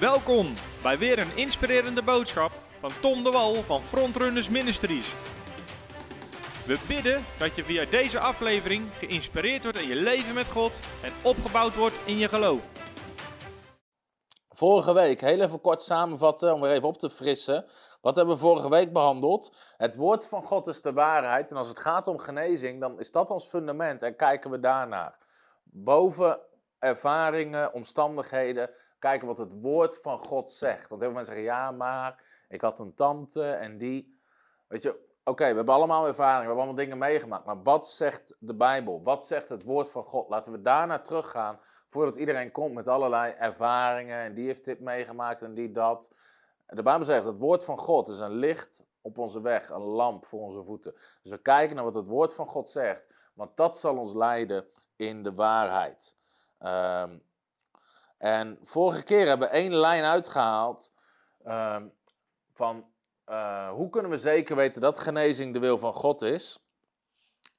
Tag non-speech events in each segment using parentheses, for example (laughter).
Welkom bij weer een inspirerende boodschap van Tom de Wal van Frontrunners Ministries. We bidden dat je via deze aflevering geïnspireerd wordt in je leven met God en opgebouwd wordt in je geloof. Vorige week, heel even kort samenvatten om weer even op te frissen. Wat hebben we vorige week behandeld? Het woord van God is de waarheid. En als het gaat om genezing, dan is dat ons fundament en kijken we daarnaar. Boven ervaringen, omstandigheden, kijken wat het woord van God zegt. Want heel veel mensen zeggen, ja, maar ik had een tante en die. Weet je, oké, we hebben allemaal ervaring, we hebben allemaal dingen meegemaakt. Maar wat zegt de Bijbel? Wat zegt het woord van God? Laten we daarna teruggaan, voordat iedereen komt met allerlei ervaringen. En die heeft dit meegemaakt en die dat. De Bijbel zegt, het woord van God is een licht op onze weg, een lamp voor onze voeten. Dus we kijken naar wat het woord van God zegt, want dat zal ons leiden in de waarheid. Um, en vorige keer hebben we één lijn uitgehaald um, van uh, hoe kunnen we zeker weten dat genezing de wil van God is.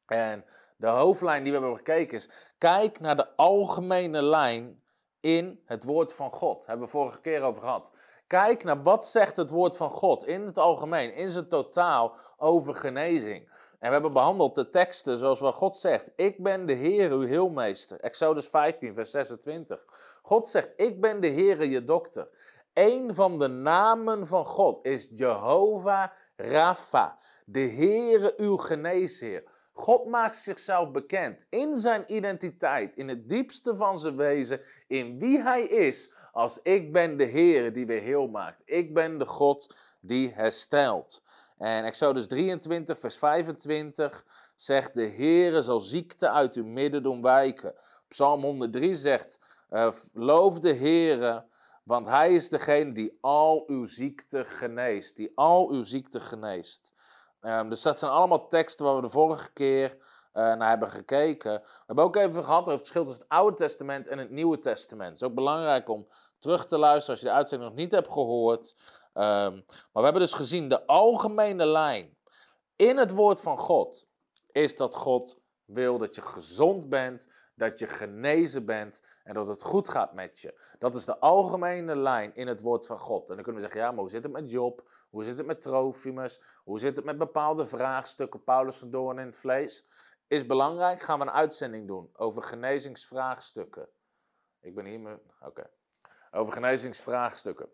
En de hoofdlijn die we hebben gekeken is, kijk naar de algemene lijn in het woord van God. Hebben we vorige keer over gehad. Kijk naar wat zegt het woord van God in het algemeen, in zijn totaal over genezing. En we hebben behandeld de teksten zoals wat God zegt. Ik ben de Heer, uw heelmeester. Exodus 15, vers 26. God zegt, ik ben de Heer, je dokter. Een van de namen van God is Jehovah Rapha. De Heere, uw geneesheer. God maakt zichzelf bekend in zijn identiteit, in het diepste van zijn wezen, in wie hij is, als ik ben de Heer die weer heel maakt. Ik ben de God die herstelt. En Exodus 23, vers 25 zegt: De Heere zal ziekte uit uw midden doen wijken. Psalm 103 zegt: uh, Loof de Heere, want Hij is degene die al uw ziekte geneest. Die al uw ziekte geneest. Um, dus dat zijn allemaal teksten waar we de vorige keer uh, naar hebben gekeken. We hebben ook even gehad over het verschil tussen het Oude Testament en het Nieuwe Testament. Het is ook belangrijk om terug te luisteren als je de uitzending nog niet hebt gehoord. Um, maar we hebben dus gezien, de algemene lijn in het woord van God is dat God wil dat je gezond bent, dat je genezen bent en dat het goed gaat met je. Dat is de algemene lijn in het woord van God. En dan kunnen we zeggen, ja, maar hoe zit het met Job? Hoe zit het met Trofimus? Hoe zit het met bepaalde vraagstukken, Paulus en Doorn in het vlees? Is belangrijk, gaan we een uitzending doen over genezingsvraagstukken. Ik ben hier, oké. Over genezingsvraagstukken.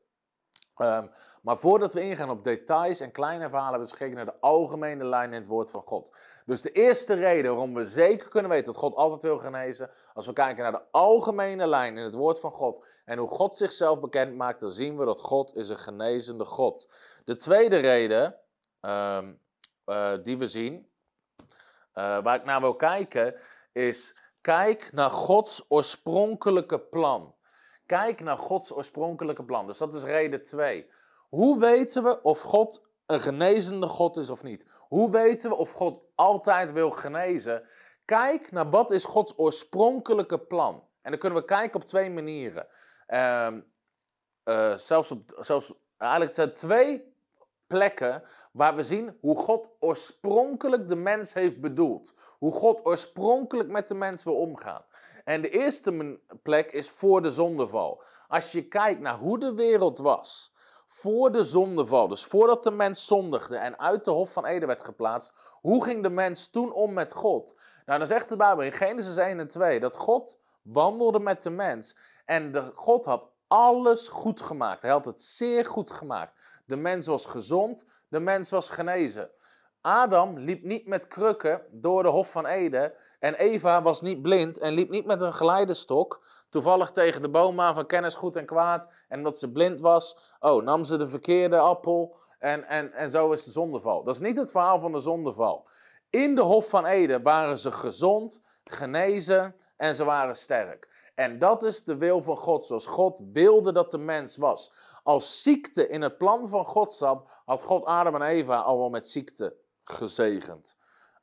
Um, maar voordat we ingaan op details en kleine verhalen, we gekeken naar de algemene lijn in het woord van God. Dus de eerste reden waarom we zeker kunnen weten dat God altijd wil genezen, als we kijken naar de algemene lijn in het woord van God en hoe God zichzelf bekend maakt, dan zien we dat God is een genezende God. De tweede reden um, uh, die we zien, uh, waar ik naar wil kijken, is kijk naar Gods oorspronkelijke plan. Kijk naar Gods oorspronkelijke plan. Dus dat is reden 2. Hoe weten we of God een genezende God is of niet? Hoe weten we of God altijd wil genezen? Kijk naar wat is Gods oorspronkelijke plan. En dan kunnen we kijken op twee manieren. Uh, zelfs op, zelfs, eigenlijk zijn twee plekken waar we zien hoe God oorspronkelijk de mens heeft bedoeld. Hoe God oorspronkelijk met de mens wil omgaan. En de eerste plek is voor de zondeval. Als je kijkt naar hoe de wereld was voor de zondeval, dus voordat de mens zondigde en uit de Hof van Eden werd geplaatst, hoe ging de mens toen om met God? Nou, dan zegt de Bijbel in Genesis 1 en 2 dat God wandelde met de mens en de, God had alles goed gemaakt. Hij had het zeer goed gemaakt. De mens was gezond, de mens was genezen. Adam liep niet met krukken door de Hof van Eden. En Eva was niet blind en liep niet met een geleidestok. Toevallig tegen de boom aan van kennis goed en kwaad. En omdat ze blind was, oh, nam ze de verkeerde appel. En, en, en zo is de zondeval. Dat is niet het verhaal van de zondeval. In de Hof van Eden waren ze gezond, genezen en ze waren sterk. En dat is de wil van God, zoals God wilde dat de mens was. Als ziekte in het plan van God zat, had God Adam en Eva al wel met ziekte gezegend.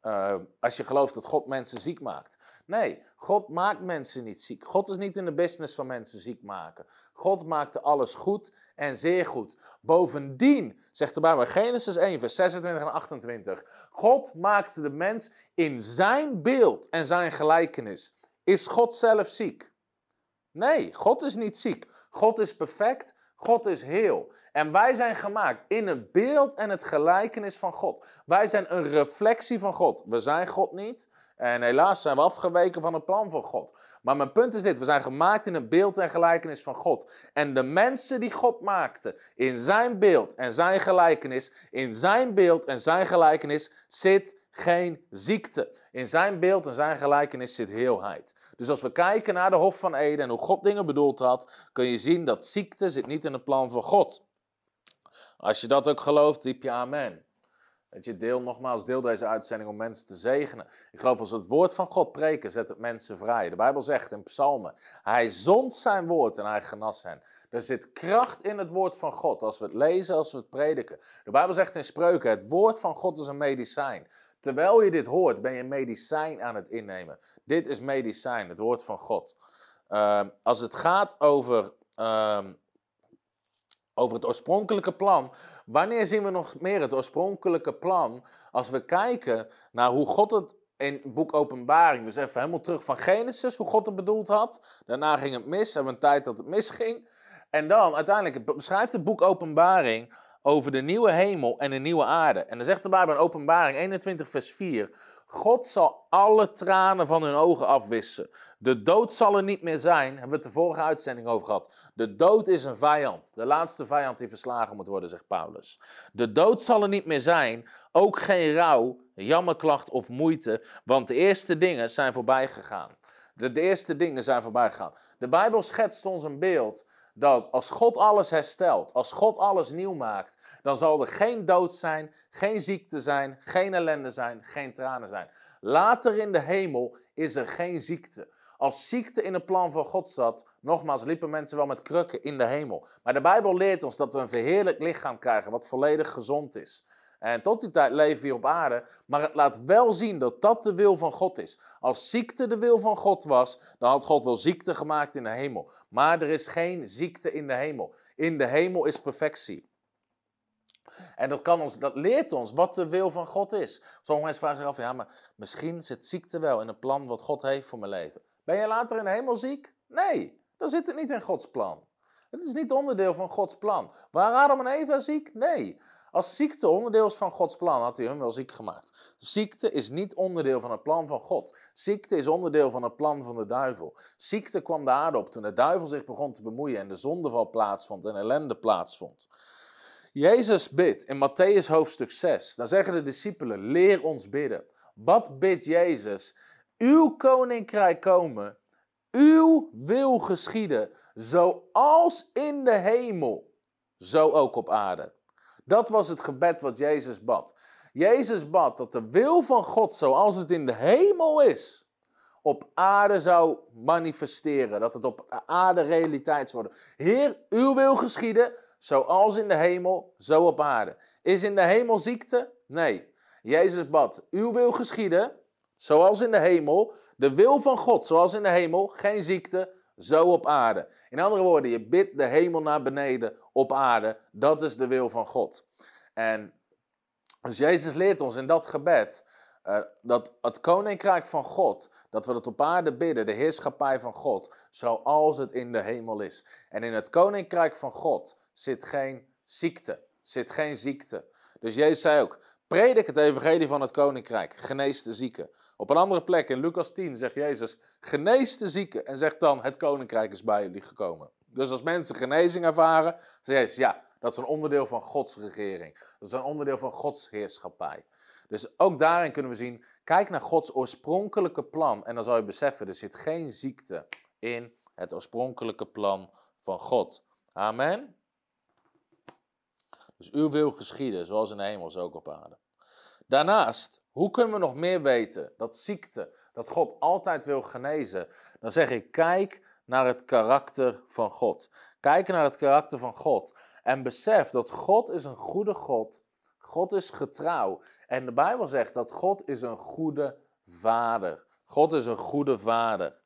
Uh, als je gelooft dat God mensen ziek maakt. Nee, God maakt mensen niet ziek. God is niet in de business van mensen ziek maken. God maakte alles goed en zeer goed. Bovendien, zegt de Bijbel, Genesis 1, vers 26 en 28. God maakte de mens in zijn beeld en zijn gelijkenis. Is God zelf ziek? Nee, God is niet ziek. God is perfect. God is heel. En wij zijn gemaakt in het beeld en het gelijkenis van God. Wij zijn een reflectie van God. We zijn God niet. En helaas zijn we afgeweken van het plan van God. Maar mijn punt is dit: we zijn gemaakt in het beeld en gelijkenis van God. En de mensen die God maakte in zijn beeld en zijn gelijkenis, in zijn beeld en zijn gelijkenis zit geen ziekte. In zijn beeld en zijn gelijkenis zit heelheid. Dus als we kijken naar de Hof van Eden en hoe God dingen bedoeld had, kun je zien dat ziekte zit niet in het plan van God. Als je dat ook gelooft, diep je amen. Dat je, deel nogmaals, deel deze uitzending om mensen te zegenen. Ik geloof als we het woord van God preken, zet het mensen vrij. De Bijbel zegt in Psalmen, hij zond zijn woord en hij genas hen. Er zit kracht in het woord van God, als we het lezen, als we het prediken. De Bijbel zegt in Spreuken, het woord van God is een medicijn. Terwijl je dit hoort, ben je medicijn aan het innemen. Dit is medicijn, het woord van God. Uh, als het gaat over, uh, over het oorspronkelijke plan, wanneer zien we nog meer het oorspronkelijke plan? Als we kijken naar hoe God het in boek Openbaring, dus even helemaal terug van Genesis, hoe God het bedoeld had. Daarna ging het mis, hebben we een tijd dat het misging. En dan uiteindelijk beschrijft het boek Openbaring over de nieuwe hemel en de nieuwe aarde. En dan zegt de Bijbel in Openbaring 21, vers 4: God zal alle tranen van hun ogen afwissen. De dood zal er niet meer zijn. Hebben we het de vorige uitzending over gehad. De dood is een vijand. De laatste vijand die verslagen moet worden, zegt Paulus. De dood zal er niet meer zijn. Ook geen rouw, jammerklacht of moeite. Want de eerste dingen zijn voorbij gegaan. De, de eerste dingen zijn voorbij gegaan. De Bijbel schetst ons een beeld dat als God alles herstelt, als God alles nieuw maakt, dan zal er geen dood zijn, geen ziekte zijn, geen ellende zijn, geen tranen zijn. Later in de hemel is er geen ziekte. Als ziekte in het plan van God zat, nogmaals, liepen mensen wel met krukken in de hemel. Maar de Bijbel leert ons dat we een verheerlijk lichaam krijgen, wat volledig gezond is. En tot die tijd leven we op aarde, maar het laat wel zien dat dat de wil van God is. Als ziekte de wil van God was, dan had God wel ziekte gemaakt in de hemel. Maar er is geen ziekte in de hemel. In de hemel is perfectie. En dat, kan ons, dat leert ons wat de wil van God is. Sommige mensen vragen zich af, ja, maar misschien zit ziekte wel in het plan wat God heeft voor mijn leven. Ben je later in de hemel ziek? Nee, dan zit het niet in Gods plan. Het is niet onderdeel van Gods plan. Waren Adam en Eva ziek? Nee. Als ziekte onderdeel is van Gods plan, had hij hun wel ziek gemaakt. Ziekte is niet onderdeel van het plan van God. Ziekte is onderdeel van het plan van de duivel. Ziekte kwam de aarde op toen de duivel zich begon te bemoeien en de zondeval plaatsvond en ellende plaatsvond. Jezus bidt in Matthäus hoofdstuk 6. Dan zeggen de discipelen: Leer ons bidden. Wat bidt Jezus? Uw koninkrijk komen, uw wil geschieden, zoals in de hemel, zo ook op aarde. Dat was het gebed wat Jezus bad. Jezus bad dat de wil van God, zoals het in de hemel is, op aarde zou manifesteren. Dat het op aarde realiteit zou worden. Heer, uw wil geschieden, zoals in de hemel, zo op aarde. Is in de hemel ziekte? Nee. Jezus bad, uw wil geschieden, zoals in de hemel. De wil van God, zoals in de hemel, geen ziekte, zo op aarde. In andere woorden, je bidt de hemel naar beneden op aarde. Dat is de wil van God. En dus Jezus leert ons in dat gebed uh, dat het koninkrijk van God, dat we het op aarde bidden, de heerschappij van God, zoals het in de hemel is. En in het koninkrijk van God zit geen ziekte, zit geen ziekte. Dus Jezus zei ook, predik het evangelie van het koninkrijk, genees de zieken. Op een andere plek in Lucas 10 zegt Jezus, genees de zieken en zegt dan, het koninkrijk is bij jullie gekomen. Dus als mensen genezing ervaren, zegt Jezus, ja, dat is een onderdeel van Gods regering. Dat is een onderdeel van Gods heerschappij. Dus ook daarin kunnen we zien, kijk naar Gods oorspronkelijke plan en dan zal je beseffen, er zit geen ziekte in het oorspronkelijke plan van God. Amen. Dus uw wil geschieden, zoals in de hemel, zo ook op aarde. Daarnaast, hoe kunnen we nog meer weten dat ziekte, dat God altijd wil genezen? Dan zeg ik, kijk naar het karakter van God. Kijk naar het karakter van God. En besef dat God is een goede God. God is getrouw. En de Bijbel zegt dat God is een goede vader. God is een goede vader.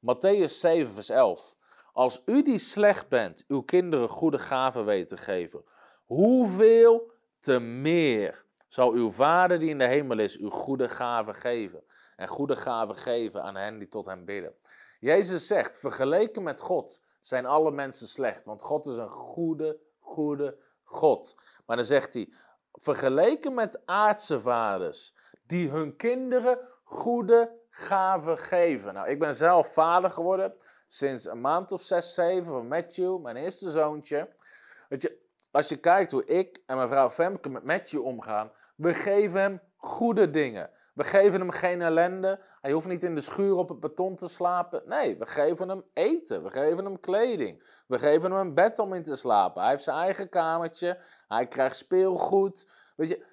Matthäus 7, vers 11. Als u die slecht bent, uw kinderen goede gaven weten te geven, hoeveel te meer zal uw Vader die in de hemel is uw goede gaven geven. En goede gaven geven aan hen die tot hem bidden. Jezus zegt, vergeleken met God zijn alle mensen slecht. Want God is een goede, goede God. Maar dan zegt hij, vergeleken met aardse vaders, die hun kinderen goede gaven geven. Nou, ik ben zelf vader geworden sinds een maand of zes, zeven van Matthew, mijn eerste zoontje. Weet je, als je kijkt hoe ik en mijn vrouw Femke met Matthew omgaan, we geven hem goede dingen. We geven hem geen ellende. Hij hoeft niet in de schuur op het beton te slapen. Nee, we geven hem eten. We geven hem kleding. We geven hem een bed om in te slapen. Hij heeft zijn eigen kamertje. Hij krijgt speelgoed. Weet je,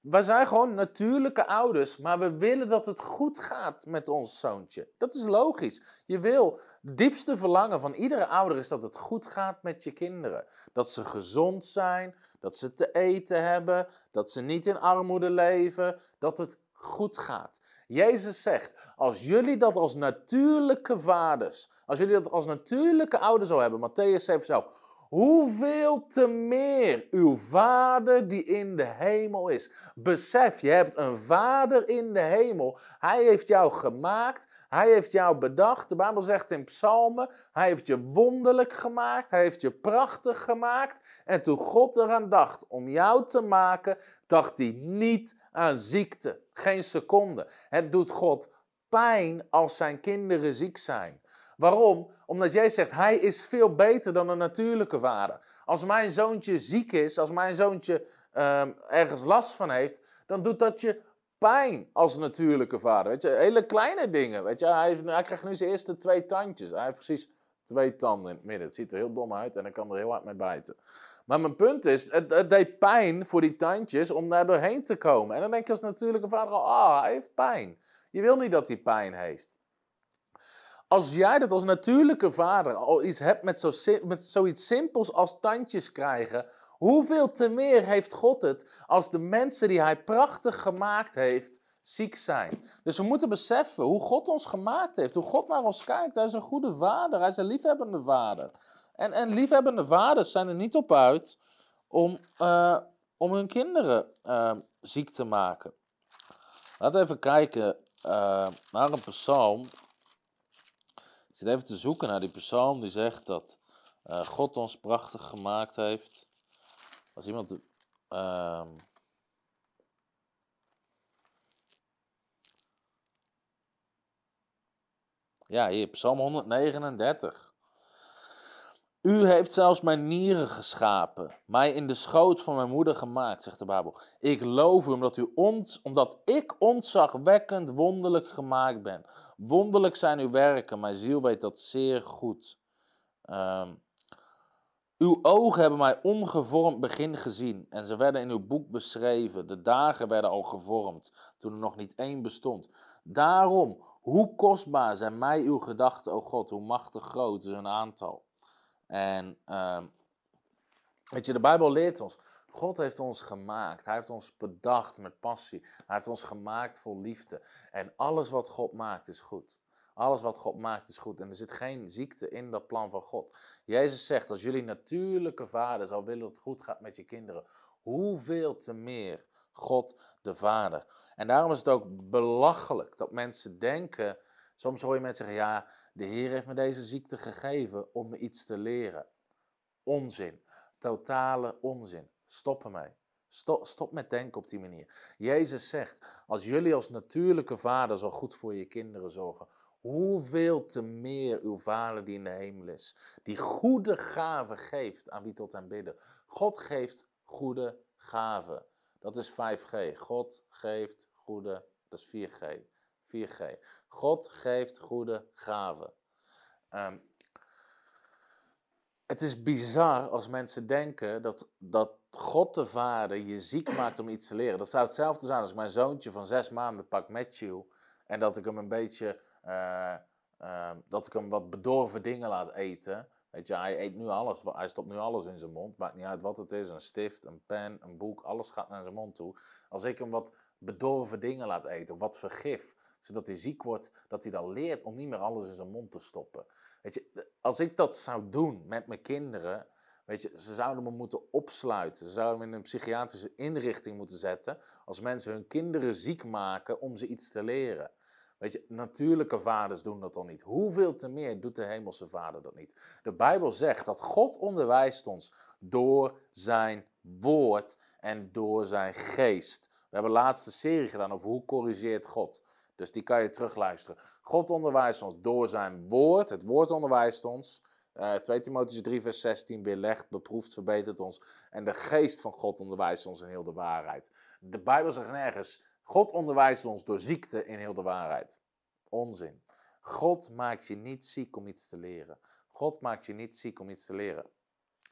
we zijn gewoon natuurlijke ouders, maar we willen dat het goed gaat met ons zoontje. Dat is logisch. Je wil, het diepste verlangen van iedere ouder is dat het goed gaat met je kinderen. Dat ze gezond zijn, dat ze te eten hebben, dat ze niet in armoede leven, dat het goed gaat. Jezus zegt, als jullie dat als natuurlijke vaders, als jullie dat als natuurlijke ouders zou hebben, Matthäus 7 zelf, Hoeveel te meer uw Vader die in de hemel is. Besef, je hebt een Vader in de hemel. Hij heeft jou gemaakt. Hij heeft jou bedacht. De Bijbel zegt in Psalmen: Hij heeft je wonderlijk gemaakt. Hij heeft je prachtig gemaakt. En toen God eraan dacht om jou te maken, dacht hij niet aan ziekte. Geen seconde. Het doet God pijn als zijn kinderen ziek zijn. Waarom? Omdat jij zegt, hij is veel beter dan een natuurlijke vader. Als mijn zoontje ziek is, als mijn zoontje ehm, ergens last van heeft, dan doet dat je pijn als natuurlijke vader. Weet je, hele kleine dingen. Weet je, hij, heeft, krijgt nu zijn eerste twee tandjes. Hij heeft precies twee tanden in het midden. Het ziet er heel dom uit en hij kan er heel hard mee bijten. Maar mijn punt is, het, het, deed pijn voor die tandjes om daar doorheen te komen. En dan denk je als natuurlijke vader al, ah, hij heeft pijn. Je wil niet dat hij pijn heeft. Als jij dat als natuurlijke vader al iets hebt met, zo, met zoiets simpels als tandjes krijgen, hoeveel te meer heeft God het als de mensen die hij prachtig gemaakt heeft ziek zijn? Dus we moeten beseffen hoe God ons gemaakt heeft, hoe God naar ons kijkt. Hij is een goede vader, hij is een liefhebbende vader. En, en liefhebbende vaders zijn er niet op uit om, uh, om hun kinderen uh, ziek te maken. Laten we even kijken uh, naar een psalm zit even te zoeken naar die persoon die zegt dat uh, God ons prachtig gemaakt heeft. Als iemand. Uh, ja, hier, Psalm 139. U heeft zelfs mijn nieren geschapen, mij in de schoot van mijn moeder gemaakt, zegt de Bijbel. Ik loof u omdat, u ons, omdat ik ontzagwekkend wonderlijk gemaakt ben. Wonderlijk zijn uw werken, mijn ziel weet dat zeer goed. Um, uw ogen hebben mij ongevormd begin gezien en ze werden in uw boek beschreven. De dagen werden al gevormd toen er nog niet één bestond. Daarom, hoe kostbaar zijn mij uw gedachten, o God, hoe machtig groot is hun aantal. En uh, weet je, de Bijbel leert ons, God heeft ons gemaakt. Hij heeft ons bedacht met passie. Hij heeft ons gemaakt vol liefde. En alles wat God maakt is goed. Alles wat God maakt is goed. En er zit geen ziekte in dat plan van God. Jezus zegt, als jullie natuurlijke vader zou willen dat het goed gaat met je kinderen, hoeveel te meer God de Vader. En daarom is het ook belachelijk dat mensen denken, soms hoor je mensen zeggen, ja, de Heer heeft me deze ziekte gegeven om me iets te leren. Onzin. Totale onzin. Stop ermee. Stop, stop met denken op die manier. Jezus zegt, als jullie als natuurlijke vader zo goed voor je kinderen zorgen, hoeveel te meer uw vader die in de hemel is, die goede gaven geeft aan wie tot hem bidden. God geeft goede gaven. Dat is 5G. God geeft goede, dat is 4G. 4G. God geeft goede gaven. Ehm, het is bizar als mensen denken dat, dat God de Vader je ziek maakt om iets te leren. Dat zou hetzelfde zijn als mijn zoontje van zes maanden pak Matthew en dat ik hem een beetje, uh, uh, dat ik hem wat bedorven dingen laat eten. Weet je, hij eet nu alles, hij stopt nu alles in zijn mond, maakt niet uit wat het is, een stift, een pen, een boek, alles gaat naar zijn mond toe. Als ik hem wat bedorven dingen laat eten, of wat vergif, zodat hij ziek wordt, dat hij dan leert om niet meer alles in zijn mond te stoppen. Weet je, als ik dat zou doen met mijn kinderen, weet je, ze zouden me moeten opsluiten. Ze zouden me in een psychiatrische inrichting moeten zetten als mensen hun kinderen ziek maken om ze iets te leren. Weet je, natuurlijke vaders doen dat al niet. Hoeveel te meer doet de hemelse vader dat niet? De Bijbel zegt dat God onderwijst ons door zijn woord en door zijn geest. We hebben laatst een serie gedaan over hoe corrigeert God. Dus die kan je terugluisteren. God onderwijst ons door zijn woord. Het woord onderwijst ons. Uh, 2 Timotheüs 3 vers 16 weerlegt, beproeft, verbetert ons. En de geest van God onderwijst ons in heel de waarheid. De Bijbel zegt nergens, God onderwijst ons door ziekte in heel de waarheid. Onzin. God maakt je niet ziek om iets te leren. God maakt je niet ziek om iets te leren.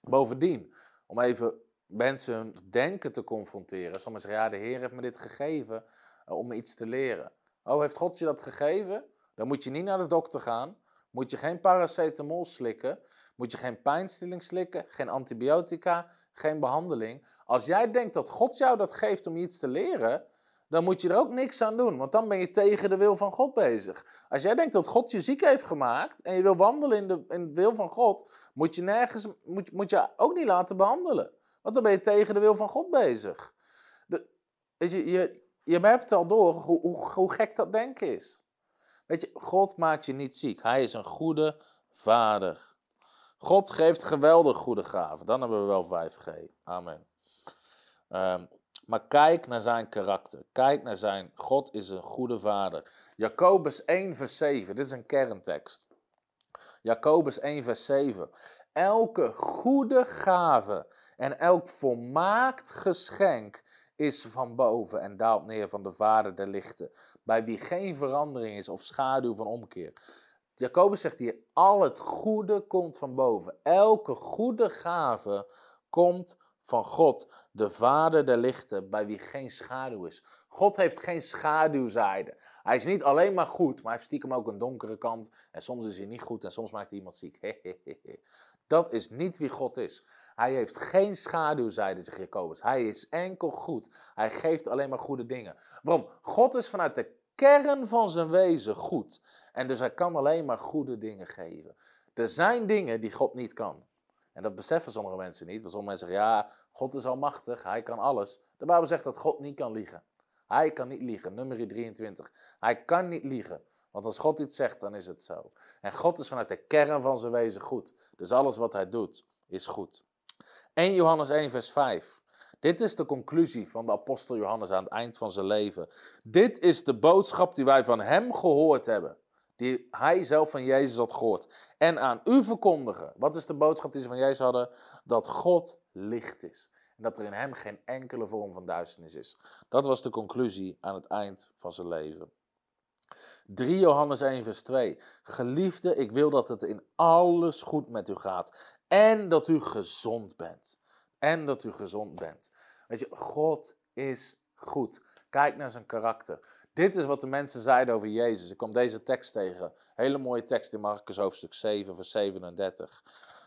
Bovendien, om even mensen hun denken te confronteren. Sommigen zeggen, ja, de Heer heeft me dit gegeven uh, om iets te leren. Oh, heeft God je dat gegeven? Dan moet je niet naar de dokter gaan. Moet je geen paracetamol slikken. Moet je geen pijnstilling slikken. Geen antibiotica. Geen behandeling. Als jij denkt dat God jou dat geeft om je iets te leren, dan moet je er ook niks aan doen. Want dan ben je tegen de wil van God bezig. Als jij denkt dat God je ziek heeft gemaakt en je wil wandelen in de, in de wil van God, moet je, nergens, moet, moet je ook niet laten behandelen. Want dan ben je tegen de wil van God bezig. De, je, je, je hebt al door hoe, hoe, gek dat denken is. Weet je, God maakt je niet ziek. Hij is een goede vader. God geeft geweldig goede gaven. Dan hebben we wel 5G. Amen. Um, maar kijk naar zijn karakter. Kijk naar zijn. God is een goede vader. Jacobus 1, vers 7. Dit is een kerntekst. Jacobus 1, vers 7. Elke goede gave en elk volmaakt geschenk is van boven en daalt neer van de Vader der lichten, bij wie geen verandering is of schaduw van omkeer. Jacobus zegt hier, al het goede komt van boven. Elke goede gave komt van God, de Vader der lichten, bij wie geen schaduw is. God heeft geen schaduwzijde. Hij is niet alleen maar goed, maar hij heeft stiekem ook een donkere kant. En soms is hij niet goed en soms maakt hij iemand ziek. (laughs) Dat is niet wie God is. Hij heeft geen schaduwzijde, zegt Jacobus. Hij is enkel goed. Hij geeft alleen maar goede dingen. Waarom? God is vanuit de kern van zijn wezen goed. En dus hij kan alleen maar goede dingen geven. Er zijn dingen die God niet kan. En dat beseffen sommige mensen niet. Want sommige mensen zeggen, ja, God is almachtig, hij kan alles. De Bijbel zegt dat God niet kan liegen. Hij kan niet liegen, nummer 23. Hij kan niet liegen. Want als God iets zegt, dan is het zo. En God is vanuit de kern van zijn wezen goed. Dus alles wat hij doet, is goed. 1 Johannes 1, vers 5. Dit is de conclusie van de apostel Johannes aan het eind van zijn leven. Dit is de boodschap die wij van hem gehoord hebben. Die hij zelf van Jezus had gehoord. En aan u verkondigen. Wat is de boodschap die ze van Jezus hadden? Dat God licht is. En dat er in hem geen enkele vorm van duisternis is. Dat was de conclusie aan het eind van zijn leven. 3 Johannes 1, vers 2. Geliefde, ik wil dat het in alles goed met u gaat. En dat u gezond bent. En dat u gezond bent. Weet je, God is goed. Kijk naar zijn karakter. Dit is wat de mensen zeiden over Jezus. Ik kwam deze tekst tegen. Hele mooie tekst in Marcus hoofdstuk 7, vers 37.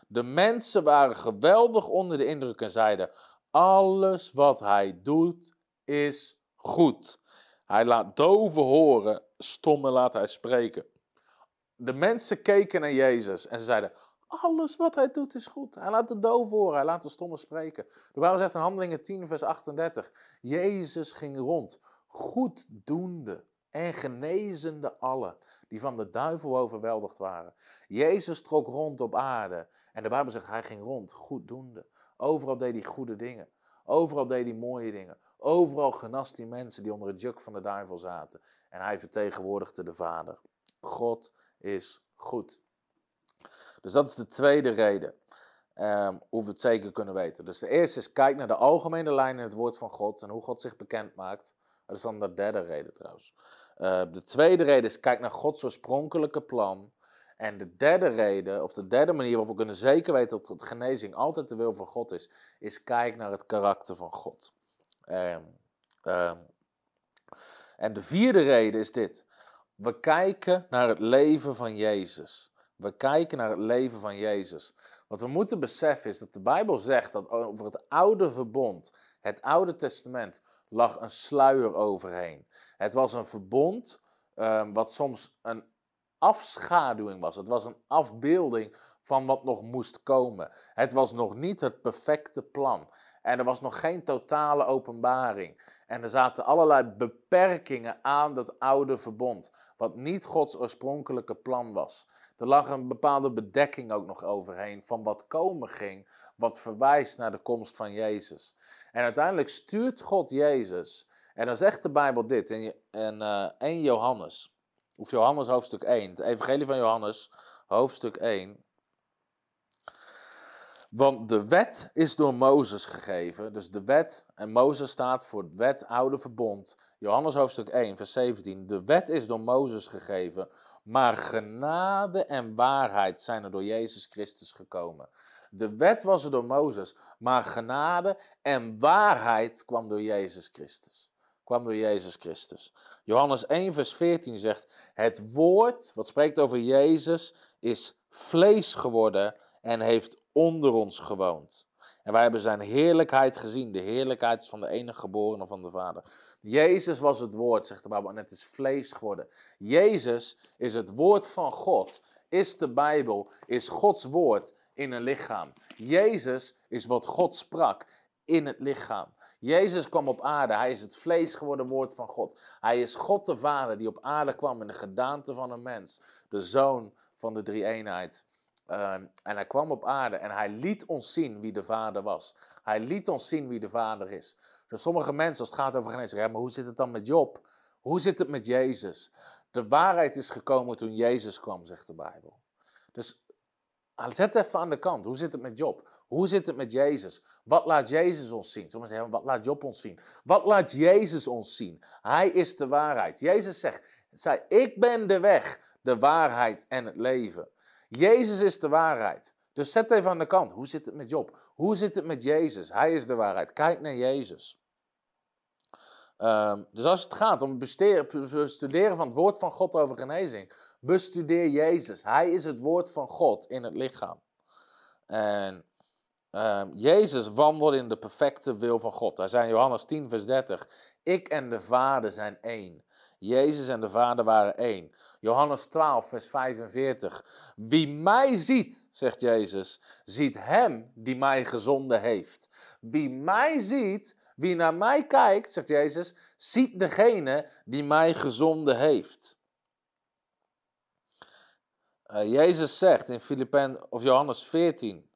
De mensen waren geweldig onder de indruk en zeiden: Alles wat hij doet is goed. Hij laat doven horen, stommen laat hij spreken. De mensen keken naar Jezus en ze zeiden: alles wat hij doet is goed. Hij laat de doof horen, hij laat de stomme spreken. De Bijbel zegt in Handelingen 10, vers 38: Jezus ging rond, goeddoende en genezende allen die van de duivel overweldigd waren. Jezus trok rond op aarde en de Bijbel zegt hij ging rond, goeddoende. Overal deed hij goede dingen. Overal deed hij mooie dingen. Overal genast hij mensen die onder het juk van de duivel zaten. En hij vertegenwoordigde de Vader. God is goed. Dus dat is de tweede reden. Um, hoe we het zeker kunnen weten. Dus de eerste is, kijk naar de algemene lijn in het woord van God en hoe God zich bekend maakt. Dat is dan de derde reden trouwens. Uh, de tweede reden is, kijk naar Gods oorspronkelijke plan. En de derde reden, of de derde manier waarop we kunnen zeker weten dat het genezing altijd de wil van God is, is kijk naar het karakter van God. Um, en de vierde reden is dit. We kijken naar het leven van Jezus. We kijken naar het leven van Jezus. Wat we moeten beseffen is dat de Bijbel zegt dat over het oude verbond, het oude testament, lag een sluier overheen. Het was een verbond um, wat soms een afschaduwing was. Het was een afbeelding van wat nog moest komen. Het was nog niet het perfecte plan. En er was nog geen totale openbaring. En er zaten allerlei beperkingen aan dat oude verbond, wat niet Gods oorspronkelijke plan was. Er lag een bepaalde bedekking ook nog overheen van wat komen ging, wat verwijst naar de komst van Jezus. En uiteindelijk stuurt God Jezus. En dan zegt de Bijbel dit in, in uh, 1 Johannes, of Johannes hoofdstuk 1, het Evangelie van Johannes, hoofdstuk 1. Want de wet is door Mozes gegeven. Dus de wet, en Mozes staat voor het wet, oude verbond. Johannes hoofdstuk 1, vers 17. De wet is door Mozes gegeven, maar genade en waarheid zijn er door Jezus Christus gekomen. De wet was er door Mozes, maar genade en waarheid kwam door Jezus Christus. Kwam door Jezus Christus. Johannes 1, vers 14 zegt: Het woord, wat spreekt over Jezus, is vlees geworden en heeft onder ons gewoond. En wij hebben zijn heerlijkheid gezien. De heerlijkheid van de enige geborene van de Vader. Jezus was het woord, zegt de Bijbel, en het is vlees geworden. Jezus is het woord van God, is de Bijbel, is Gods woord in een lichaam. Jezus is wat God sprak in het lichaam. Jezus kwam op aarde, hij is het vlees geworden woord van God. Hij is God de Vader die op aarde kwam in de gedaante van een mens, de zoon van de drie-eenheid. Ehm, en hij kwam op aarde en hij liet ons zien wie de Vader was. Hij liet ons zien wie de Vader is. Dus sommige mensen, als het gaat over genezing, zeggen, maar hoe zit het dan met Job? Hoe zit het met Jezus? De waarheid is gekomen toen Jezus kwam, zegt de Bijbel. Dus ah, zet even aan de kant. Hoe zit het met Job? Hoe zit het met Jezus? Wat laat Jezus ons zien? Sommigen zeggen, wat laat Job ons zien? Wat laat Jezus ons zien? Hij is de waarheid. Jezus zegt, zei, ik ben de weg, de waarheid en het leven. Jezus is de waarheid. Dus zet even aan de kant. Hoe zit het met Job? Hoe zit het met Jezus? Hij is de waarheid. Kijk naar Jezus. Um, dus als het gaat om het bestuderen van het woord van God over genezing, bestudeer Jezus. Hij is het woord van God in het lichaam. En um, Jezus wandelt in de perfecte wil van God. Zei in Johannes 10, vers 30: Ik en de Vader zijn één. Jezus en de Vader waren één. Johannes 12, vers 45. Wie mij ziet, zegt Jezus, ziet hem die mij gezonden heeft. Wie mij ziet, wie naar mij kijkt, zegt Jezus, ziet degene die mij gezonden heeft. Uh, Jezus zegt in Filippen, of Johannes 14,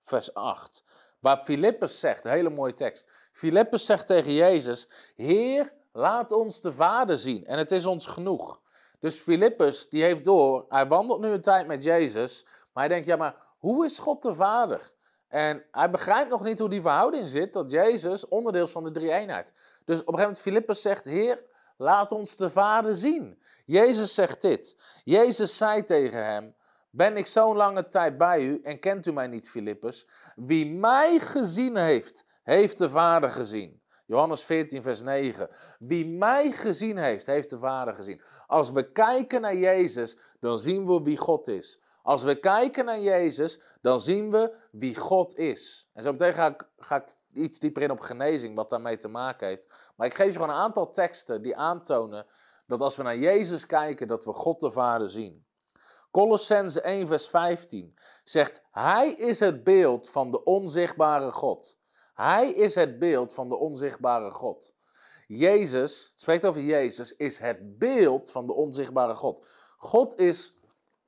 vers 8, waar Filippus zegt, hele mooie tekst. Filippus zegt tegen Jezus, Heer, Laat ons de Vader zien en het is ons genoeg. Dus Filippus, die heeft door, hij wandelt nu een tijd met Jezus, maar hij denkt, ja maar hoe is God de Vader? En hij begrijpt nog niet hoe die verhouding zit, dat Jezus onderdeel is van de drie-eenheid. Dus op een gegeven moment Filippus zegt, Heer, laat ons de Vader zien. Jezus zegt dit. Jezus zei tegen hem, ben ik zo'n lange tijd bij u en kent u mij niet, Filippus? Wie mij gezien heeft, heeft de Vader gezien. Johannes 14, vers 9. Wie mij gezien heeft, heeft de Vader gezien. Als we kijken naar Jezus, dan zien we wie God is. Als we kijken naar Jezus, dan zien we wie God is. En zo meteen ga ik, ga ik iets dieper in op genezing, wat daarmee te maken heeft. Maar ik geef je gewoon een aantal teksten die aantonen dat als we naar Jezus kijken, dat we God de Vader zien. Colossense 1, vers 15 zegt: Hij is het beeld van de onzichtbare God. Hij is het beeld van de onzichtbare God. Jezus, het spreekt over Jezus, is het beeld van de onzichtbare God. God is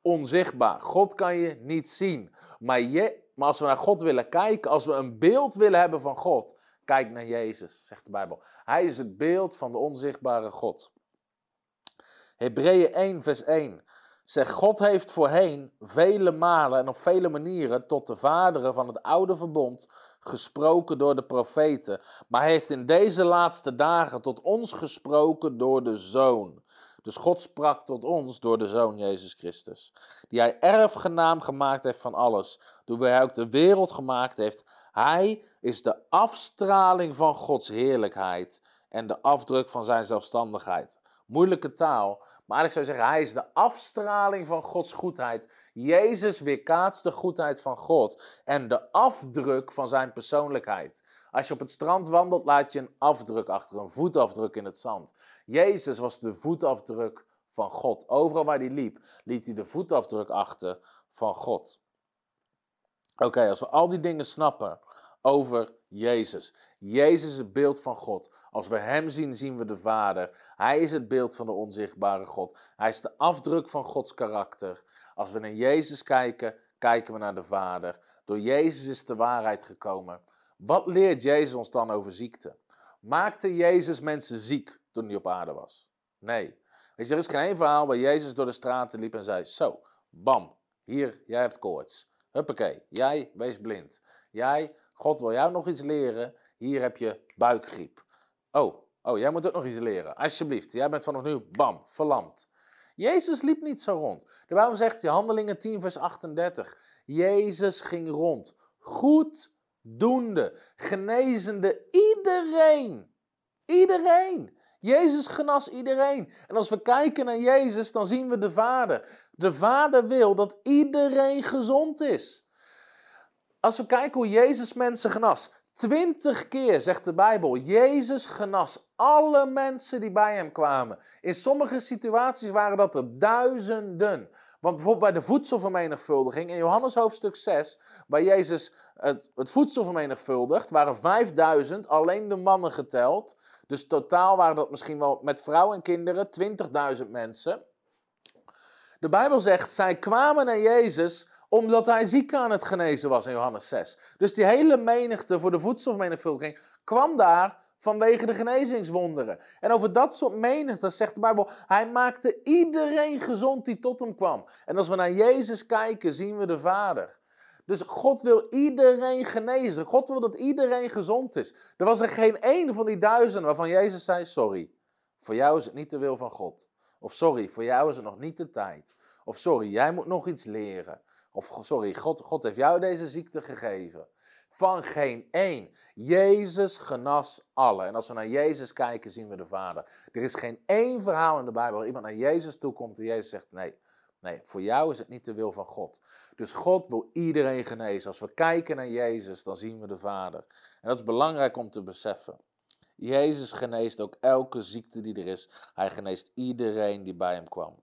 onzichtbaar. God kan je niet zien. Maar, je, maar als we naar God willen kijken, als we een beeld willen hebben van God, kijk naar Jezus, zegt de Bijbel. Hij is het beeld van de onzichtbare God. Hebreeën 1, vers 1 zegt: God heeft voorheen vele malen en op vele manieren tot de vaderen van het oude verbond gesproken door de profeten, maar heeft in deze laatste dagen tot ons gesproken door de Zoon. Dus God sprak tot ons door de Zoon Jezus Christus, die hij erfgenaam gemaakt heeft van alles, door hij ook de wereld gemaakt heeft. Hij is de afstraling van Gods heerlijkheid en de afdruk van zijn zelfstandigheid. Moeilijke taal, maar ik zou zeggen, hij is de afstraling van Gods goedheid. Jezus weerkaatst de goedheid van God en de afdruk van zijn persoonlijkheid. Als je op het strand wandelt, laat je een afdruk achter, een voetafdruk in het zand. Jezus was de voetafdruk van God. Overal waar hij liep, liet hij de voetafdruk achter van God. Oké, als we al die dingen snappen, over Jezus. Jezus is het beeld van God. Als we Hem zien, zien we de Vader. Hij is het beeld van de onzichtbare God. Hij is de afdruk van Gods karakter. Als we naar Jezus kijken, kijken we naar de Vader. Door Jezus is de waarheid gekomen. Wat leert Jezus ons dan over ziekte? Maakte Jezus mensen ziek toen hij op aarde was? Nee. Weet je, er is geen verhaal waar Jezus door de straten liep en zei: Zo, bam, hier, jij hebt koorts. Huppakee, jij, wees blind. Jij, God wil jou nog iets leren. Hier heb je buikgriep. Oh, oh, jij moet ook nog iets leren. Alsjeblieft, jij bent vanaf nu, bam, verlamd. Jezus liep niet zo rond. De Bijbel zegt in Handelingen 10, vers 38. Jezus ging rond. Goed doende, genezende iedereen. Iedereen. Jezus genas iedereen. En als we kijken naar Jezus, dan zien we de Vader. De Vader wil dat iedereen gezond is. Als we kijken hoe Jezus mensen genas. Twintig keer zegt de Bijbel, Jezus genas alle mensen die bij hem kwamen. In sommige situaties waren dat er duizenden. Want bijvoorbeeld bij de voedselvermenigvuldiging in Johannes hoofdstuk 6, waar Jezus het, het voedsel vermenigvuldigt, waren 5000 alleen de mannen geteld. Dus totaal waren dat misschien wel met vrouwen en kinderen 20.000 mensen. De Bijbel zegt, zij kwamen naar Jezus omdat hij ziek aan het genezen was in Johannes 6. Dus die hele menigte voor de voedselvermenigvuldiging kwam daar vanwege de genezingswonderen. En over dat soort menigte zegt de Bijbel, hij maakte iedereen gezond die tot hem kwam. En als we naar Jezus kijken, zien we de Vader. Dus God wil iedereen genezen. God wil dat iedereen gezond is. Er was er geen één van die duizenden waarvan Jezus zei: Sorry, voor jou is het niet de wil van God. Of sorry, voor jou is het nog niet de tijd. Of sorry, jij moet nog iets leren. Of sorry, God, God heeft jou deze ziekte gegeven. Van geen één. Jezus genas alle. En als we naar Jezus kijken, zien we de Vader. Er is geen één verhaal in de Bijbel waar iemand naar Jezus toe komt en Jezus zegt: Nee, nee, voor jou is het niet de wil van God. Dus God wil iedereen genezen. Als we kijken naar Jezus, dan zien we de Vader. En dat is belangrijk om te beseffen. Jezus geneest ook elke ziekte die er is. Hij geneest iedereen die bij hem kwam.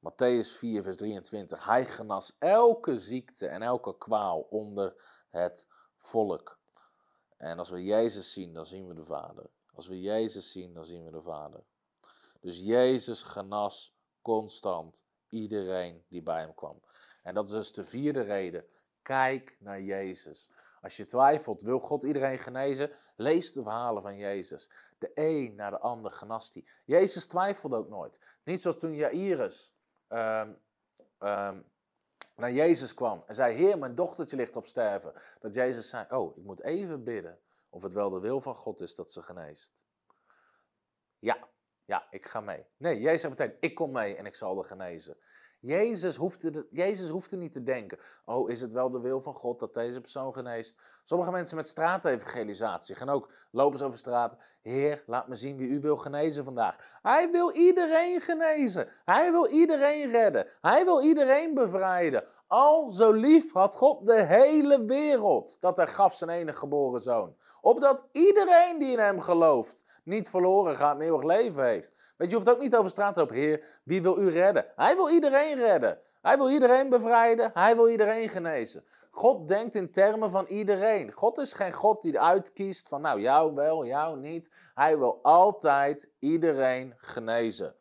Matthäus 4, vers 23. Hij genas elke ziekte en elke kwaal onder het volk. En als we Jezus zien, dan zien we de Vader. Als we Jezus zien, dan zien we de Vader. Dus Jezus genas constant iedereen die bij hem kwam. En dat is dus de vierde reden. Kijk naar Jezus. Als je twijfelt, wil God iedereen genezen? Lees de verhalen van Jezus. De een naar de ander genast hij. Jezus twijfelde ook nooit. Niet zoals toen Jairus um, naar Jezus kwam en zei: Heer, mijn dochtertje ligt op sterven. Dat Jezus zei: Oh, ik moet even bidden of het wel de wil van God is dat ze geneest. Ja, ja, ik ga mee. Nee, Jezus zei meteen: Ik kom mee en ik zal er genezen. Jezus hoefde, Jezus hoefde niet te denken, oh is het wel de wil van God dat deze persoon geneest? Sommige mensen met straatevangelisatie gaan ook lopen over straat. Heer, laat me zien wie u wil genezen vandaag. Hij wil iedereen genezen. Hij wil iedereen redden. Hij wil iedereen bevrijden. Al zo lief had God de hele wereld dat hij gaf zijn enige geboren zoon. Opdat iedereen die in hem gelooft niet verloren gaat, maar eeuwig leven heeft. Weet je, je hoeft ook niet over straat lopen. Heer, wie wil u redden? Hij wil iedereen redden. Hij wil iedereen bevrijden. Hij wil iedereen genezen. God denkt in termen van iedereen. God is geen God die uitkiest van nou jou wel, jou niet. Hij wil altijd iedereen genezen.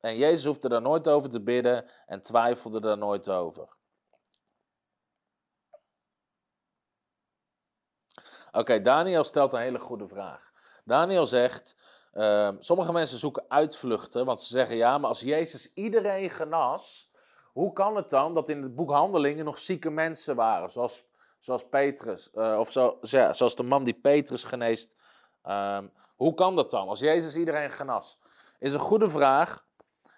En Jezus hoefde daar nooit over te bidden en twijfelde daar nooit over. Oké, Daniel stelt een hele goede vraag. Daniel zegt, uh, sommige mensen zoeken uitvluchten, want ze zeggen ja, maar als Jezus iedereen genas, hoe kan het dan dat in het boek Handelingen nog zieke mensen waren, zoals, zoals Petrus, uh, of zo, zoals de man die Petrus geneest. Um, hoe kan dat dan, als Jezus iedereen genas? Is een goede vraag.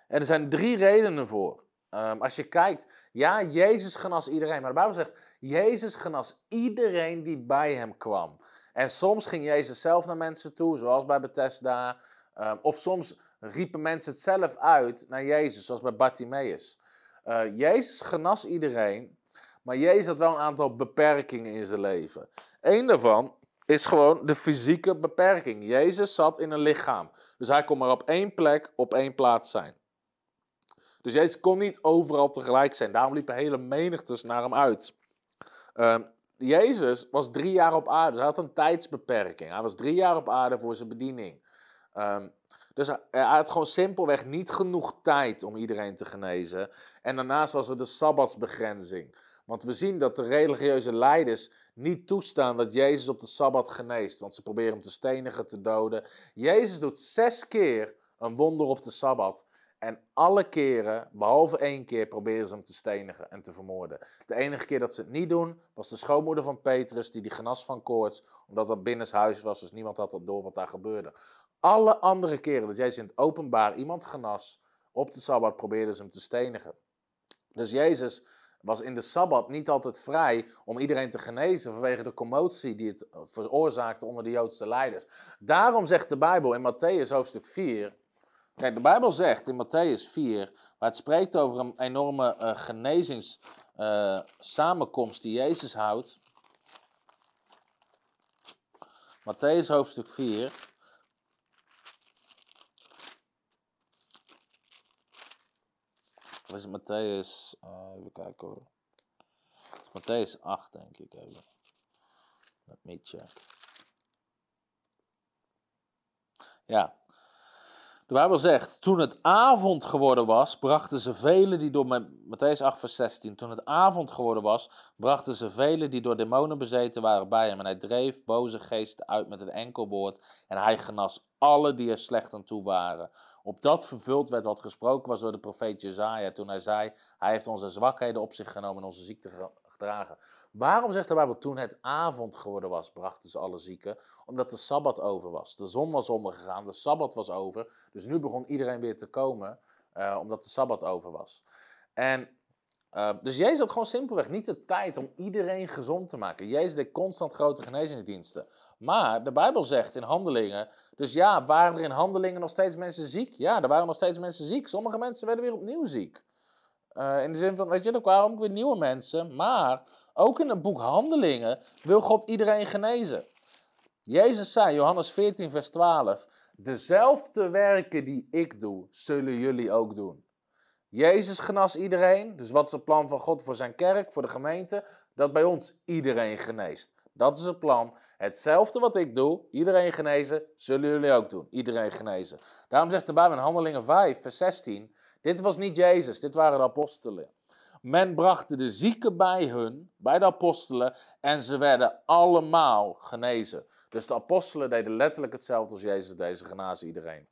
En er zijn drie redenen voor. Um, als je kijkt, ja, Jezus genas iedereen, maar de Bijbel zegt, Jezus genas iedereen die bij hem kwam. En soms ging Jezus zelf naar mensen toe, zoals bij Bethesda. Um, of soms riepen mensen het zelf uit naar Jezus, zoals bij Bartimaeus. Uh, Jezus genas iedereen, maar Jezus had wel een aantal beperkingen in zijn leven. Eén daarvan is gewoon de fysieke beperking. Jezus zat in een lichaam. Dus hij kon maar op één plek, op één plaats zijn. Dus Jezus kon niet overal tegelijk zijn. Daarom liepen hele menigtes naar hem uit. Um, Jezus was drie jaar op aarde. Hij had een tijdsbeperking. Hij was drie jaar op aarde voor zijn bediening. Ehm, dus hij, hij had gewoon simpelweg niet genoeg tijd om iedereen te genezen. En daarnaast was er de sabbatsbegrenzing. Want we zien dat de religieuze leiders niet toestaan dat Jezus op de Sabbat geneest. Want ze proberen hem te stenigen, te doden. Jezus doet zes keer een wonder op de Sabbat. En alle keren, behalve één keer, proberen ze hem te stenigen en te vermoorden. De enige keer dat ze het niet doen, was de schoonmoeder van Petrus, die die genas van koorts, omdat dat binnenshuis was, dus niemand had dat door wat daar gebeurde. Alle andere keren dat Jezus in het openbaar iemand genas, op de Sabbat probeerden ze hem te stenigen. Dus Jezus was in de Sabbat niet altijd vrij om iedereen te genezen vanwege de commotie die het veroorzaakte onder de Joodse leiders. Daarom zegt de Bijbel in Matthäus hoofdstuk 4, kijk de Bijbel zegt in Matthäus 4, waar het spreekt over een enorme uh, genezingssamenkomst uh, die Jezus houdt. Matthäus hoofdstuk 4. Of is het Matthäus? Uh, even kijken hoor. Het is Matthäus 8, denk ik even. Let me check. Ja. De Bijbel zegt, toen het avond geworden was, brachten ze velen die door, Matthäus 8 vers 16, toen het avond geworden was, brachten ze velen die door demonen bezeten waren bij hem. En hij dreef boze geesten uit met een enkel woord en hij genas alle die er slecht aan toe waren. Op dat vervuld werd wat gesproken was door de profeet Jezaja toen hij zei, hij heeft onze zwakheden op zich genomen en onze ziekte gedragen. Waarom zegt de Bijbel, toen het avond geworden was, brachten ze alle zieken? Omdat de Sabbat over was. De zon was ondergegaan, de Sabbat was over. Dus nu begon iedereen weer te komen, uh, omdat de Sabbat over was. En uh, dus Jezus had gewoon simpelweg niet de tijd om iedereen gezond te maken. Jezus deed constant grote genezingsdiensten. Maar de Bijbel zegt in handelingen, dus ja, waren er in handelingen nog steeds mensen ziek? Ja, er waren nog steeds mensen ziek. Sommige mensen werden weer opnieuw ziek. Uh, in de zin van, weet je, er kwamen weer nieuwe mensen. Maar ook in het boek Handelingen wil God iedereen genezen. Jezus zei, Johannes 14, vers 12, dezelfde werken die ik doe, zullen jullie ook doen. Jezus genas iedereen, dus wat is het plan van God voor zijn kerk, voor de gemeente? Dat bij ons iedereen geneest. Dat is het plan. Hetzelfde wat ik doe, iedereen genezen, zullen jullie ook doen. Iedereen genezen. Daarom zegt de Bijbel in Handelingen 5, vers 16, dit was niet Jezus, dit waren de apostelen. Men bracht de zieken bij hun, bij de apostelen, en ze werden allemaal genezen. Dus de apostelen deden letterlijk hetzelfde als Jezus deze genazen iedereen.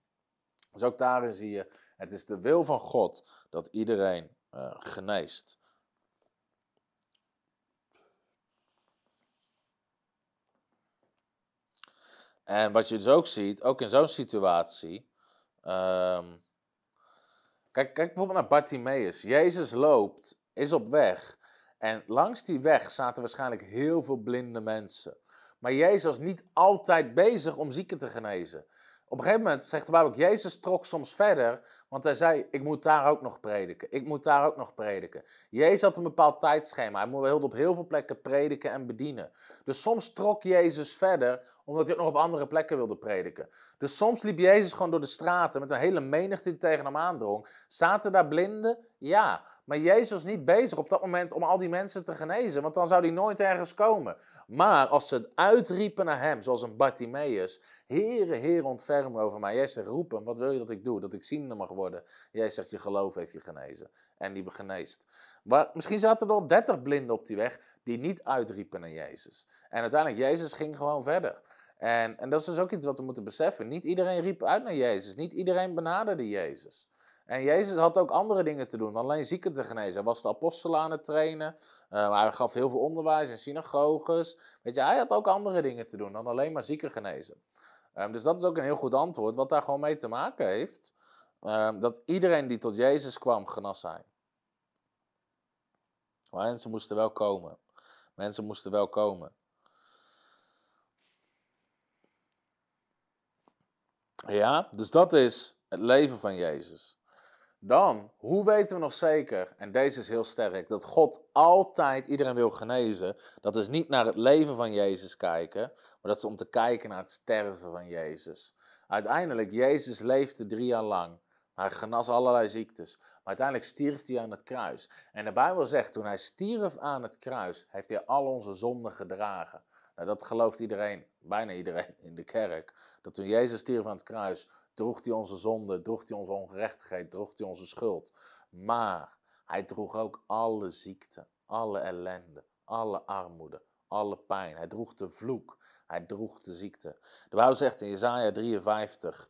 Dus ook daarin zie je, het is de wil van God dat iedereen uh, geneest. En wat je dus ook ziet, ook in zo'n situatie. Um, kijk, kijk bijvoorbeeld naar Bartimaeus. Jezus loopt, is op weg. En langs die weg zaten waarschijnlijk heel veel blinde mensen. Maar Jezus was niet altijd bezig om zieken te genezen. Op een gegeven moment zegt de Bijbel, Jezus trok soms verder, want hij zei, ik moet daar ook nog prediken. Ik moet daar ook nog prediken. Jezus had een bepaald tijdschema. Hij wilde op heel veel plekken prediken en bedienen. Dus soms trok Jezus verder, omdat hij ook nog op andere plekken wilde prediken. Dus soms liep Jezus gewoon door de straten met een hele menigte die tegen hem aandrong. Zaten daar blinden? Ja. Maar Jezus was niet bezig op dat moment om al die mensen te genezen, want dan zou hij nooit ergens komen. Maar als ze het uitriepen naar hem, zoals een Bartimaeus, Heere, Heer, ontferm over mij. Jij zegt, roep hem, wat wil je dat ik doe? Dat ik ziende mag worden. Jij zegt, je geloof heeft je genezen. En die geneest. Maar misschien zaten er al dertig blinden op die weg die niet uitriepen naar Jezus. En uiteindelijk, Jezus ging gewoon verder. En, en dat is dus ook iets wat we moeten beseffen. Niet iedereen riep uit naar Jezus. Niet iedereen benaderde Jezus. En Jezus had ook andere dingen te doen, alleen zieken te genezen. Hij was de apostelen aan het trainen, uh, hij gaf heel veel onderwijs in synagoges. Weet je, hij had ook andere dingen te doen dan alleen maar zieken genezen. Um, dus dat is ook een heel goed antwoord, wat daar gewoon mee te maken heeft. Um, dat iedereen die tot Jezus kwam, genas zijn. Maar mensen moesten wel komen. Mensen moesten wel komen. Ja, dus dat is het leven van Jezus. Dan, hoe weten we nog zeker, en deze is heel sterk, dat God altijd iedereen wil genezen? Dat is niet naar het leven van Jezus kijken, maar dat is om te kijken naar het sterven van Jezus. Uiteindelijk, Jezus leefde drie jaar lang. Hij genas allerlei ziektes. Maar uiteindelijk stierf hij aan het kruis. En de Bijbel zegt, toen hij stierf aan het kruis, heeft hij al onze zonden gedragen. Nou, dat gelooft iedereen, bijna iedereen in de kerk. Dat toen Jezus stierf aan het kruis, droeg hij onze zonde, droeg hij onze ongerechtigheid, droeg hij onze schuld. Maar hij droeg ook alle ziekte, alle ellende, alle armoede, alle pijn. Hij droeg de vloek, hij droeg de ziekte. De Bijbel zegt in Jesaja 53,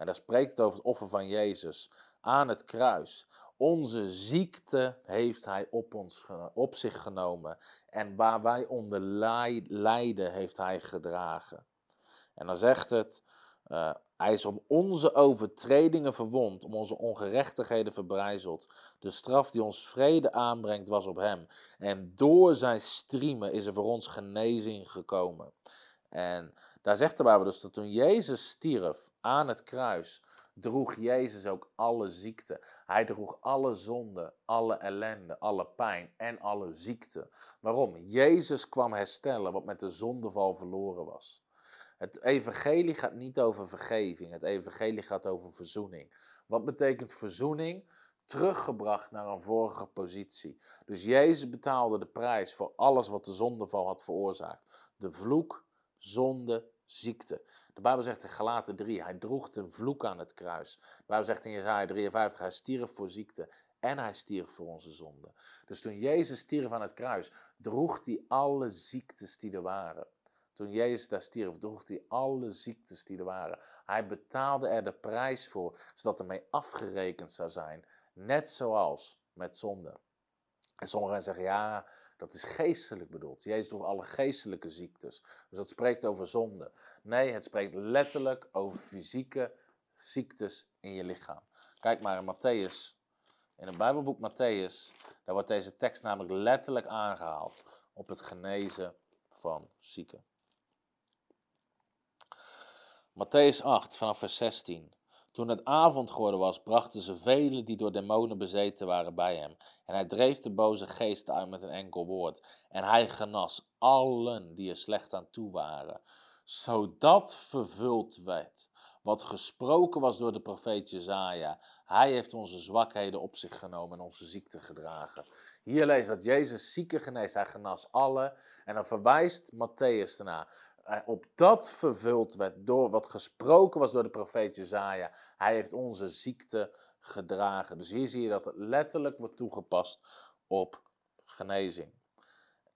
en daar spreekt het over het offer van Jezus, aan het kruis. Onze ziekte heeft hij op, ons, op zich genomen. En waar wij onder lijden heeft hij gedragen. En dan zegt het, uh, hij is om onze overtredingen verwond, om onze ongerechtigheden verbrijzeld. De straf die ons vrede aanbrengt was op hem. En door zijn striemen is er voor ons genezing gekomen. En daar zegt de Bijbel dus dat toen Jezus stierf aan het kruis, droeg Jezus ook alle ziekte. Hij droeg alle zonde, alle ellende, alle pijn en alle ziekte. Waarom? Jezus kwam herstellen wat met de zondeval verloren was. Het evangelie gaat niet over vergeving, het evangelie gaat over verzoening. Wat betekent verzoening? Teruggebracht naar een vorige positie. Dus Jezus betaalde de prijs voor alles wat de zondeval had veroorzaakt. De vloek, zonde, ziekte. De Bijbel zegt in Galaten 3, hij droeg de vloek aan het kruis. De Bijbel zegt in Jesaja 53, hij stierf voor ziekte en hij stierf voor onze zonde. Dus toen Jezus stierf aan het kruis, droeg hij alle ziektes die er waren. Toen Jezus daar stierf, droeg hij alle ziektes die er waren. Hij betaalde er de prijs voor, zodat er mee afgerekend zou zijn. Net zoals met zonde. En sommigen zeggen, ja, dat is geestelijk bedoeld. Jezus droeg alle geestelijke ziektes. Dus dat spreekt over zonde. Nee, het spreekt letterlijk over fysieke ziektes in je lichaam. Kijk maar in Matthäus. In het Bijbelboek Matthäus, daar wordt deze tekst namelijk letterlijk aangehaald op het genezen van zieken. Matthäus 8, vanaf vers 16. Toen het avond geworden was, brachten ze velen die door demonen bezeten waren bij hem. En hij dreef de boze geesten uit met een enkel woord. En hij genas allen die er slecht aan toe waren. Zodat vervuld werd wat gesproken was door de profeet Jezaja. Hij heeft onze zwakheden op zich genomen en onze ziekte gedragen. Hier lees dat Jezus zieken geneest. Hij genas alle. En dan verwijst Matthäus ernaar op dat vervuld werd door wat gesproken was door de profeet Jezaja. Hij heeft onze ziekte gedragen. Dus hier zie je dat het letterlijk wordt toegepast op genezing.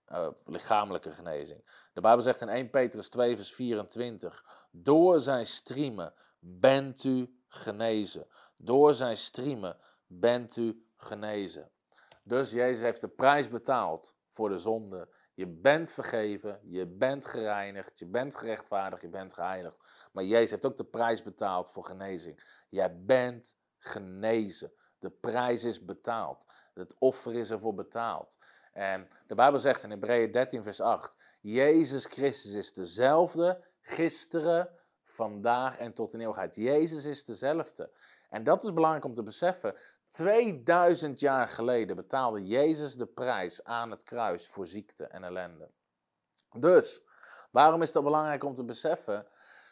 Uh, lichamelijke genezing. De Bijbel zegt in 1 Petrus 2 vers 24. Door zijn striemen bent u genezen. Door zijn striemen bent u genezen. Dus Jezus heeft de prijs betaald voor de zonde je bent vergeven, je bent gereinigd, je bent gerechtvaardigd, je bent geheiligd. Maar Jezus heeft ook de prijs betaald voor genezing. Jij bent genezen. De prijs is betaald. Het offer is ervoor betaald. En de Bijbel zegt in Hebreeën 13, vers 8: Jezus Christus is dezelfde gisteren, vandaag en tot in eeuwigheid. Jezus is dezelfde. En dat is belangrijk om te beseffen. 2000 jaar geleden betaalde Jezus de prijs aan het kruis voor ziekte en ellende. Dus, waarom is dat belangrijk om te beseffen?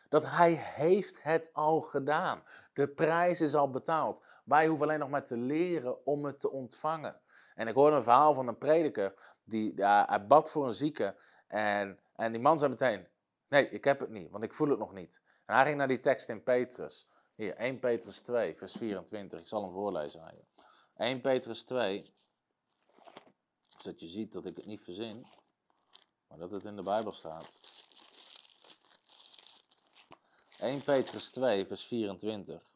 Dat hij heeft het al gedaan. De prijs is al betaald. Wij hoeven alleen nog maar te leren om het te ontvangen. En ik hoorde een verhaal van een prediker, die, ja, hij bad voor een zieke. En, en die man zei meteen, nee, ik heb het niet, want ik voel het nog niet. En hij ging naar die tekst in Petrus. Hier, 1 Petrus 2, vers 24. Ik zal hem voorlezen aan je. 1 Petrus 2. Zodat je ziet dat ik het niet verzin, maar dat het in de Bijbel staat. 1 Petrus 2, vers 24.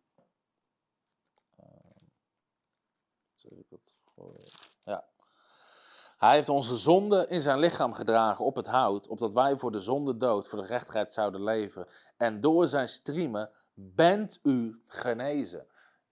Uh, zeg ik dat Ja. Hij heeft onze zonde in zijn lichaam gedragen op het hout, opdat wij voor de zonde dood, voor de rechtigheid zouden leven. En door zijn striemen bent u genezen.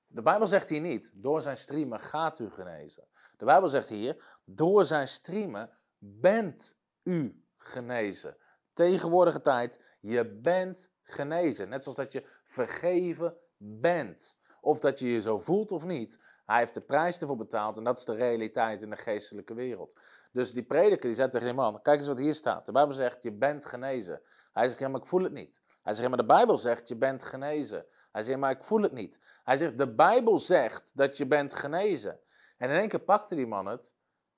De Bijbel zegt hier niet, door zijn striemen gaat u genezen. De Bijbel zegt hier, door zijn striemen bent u genezen. Tegenwoordige tijd, je bent genezen. Net zoals dat je vergeven bent. Of dat je je zo voelt of niet. Hij heeft de prijs ervoor betaald en dat is de realiteit in de geestelijke wereld. Dus die prediker die zegt tegen die man, kijk eens wat hier staat. De Bijbel zegt, je bent genezen. Hij zegt, ja maar ik voel het niet. Hij zegt, maar de Bijbel zegt, je bent genezen. Hij zegt, maar ik voel het niet. Hij zegt, de Bijbel zegt dat je bent genezen. En in één keer pakte die man het.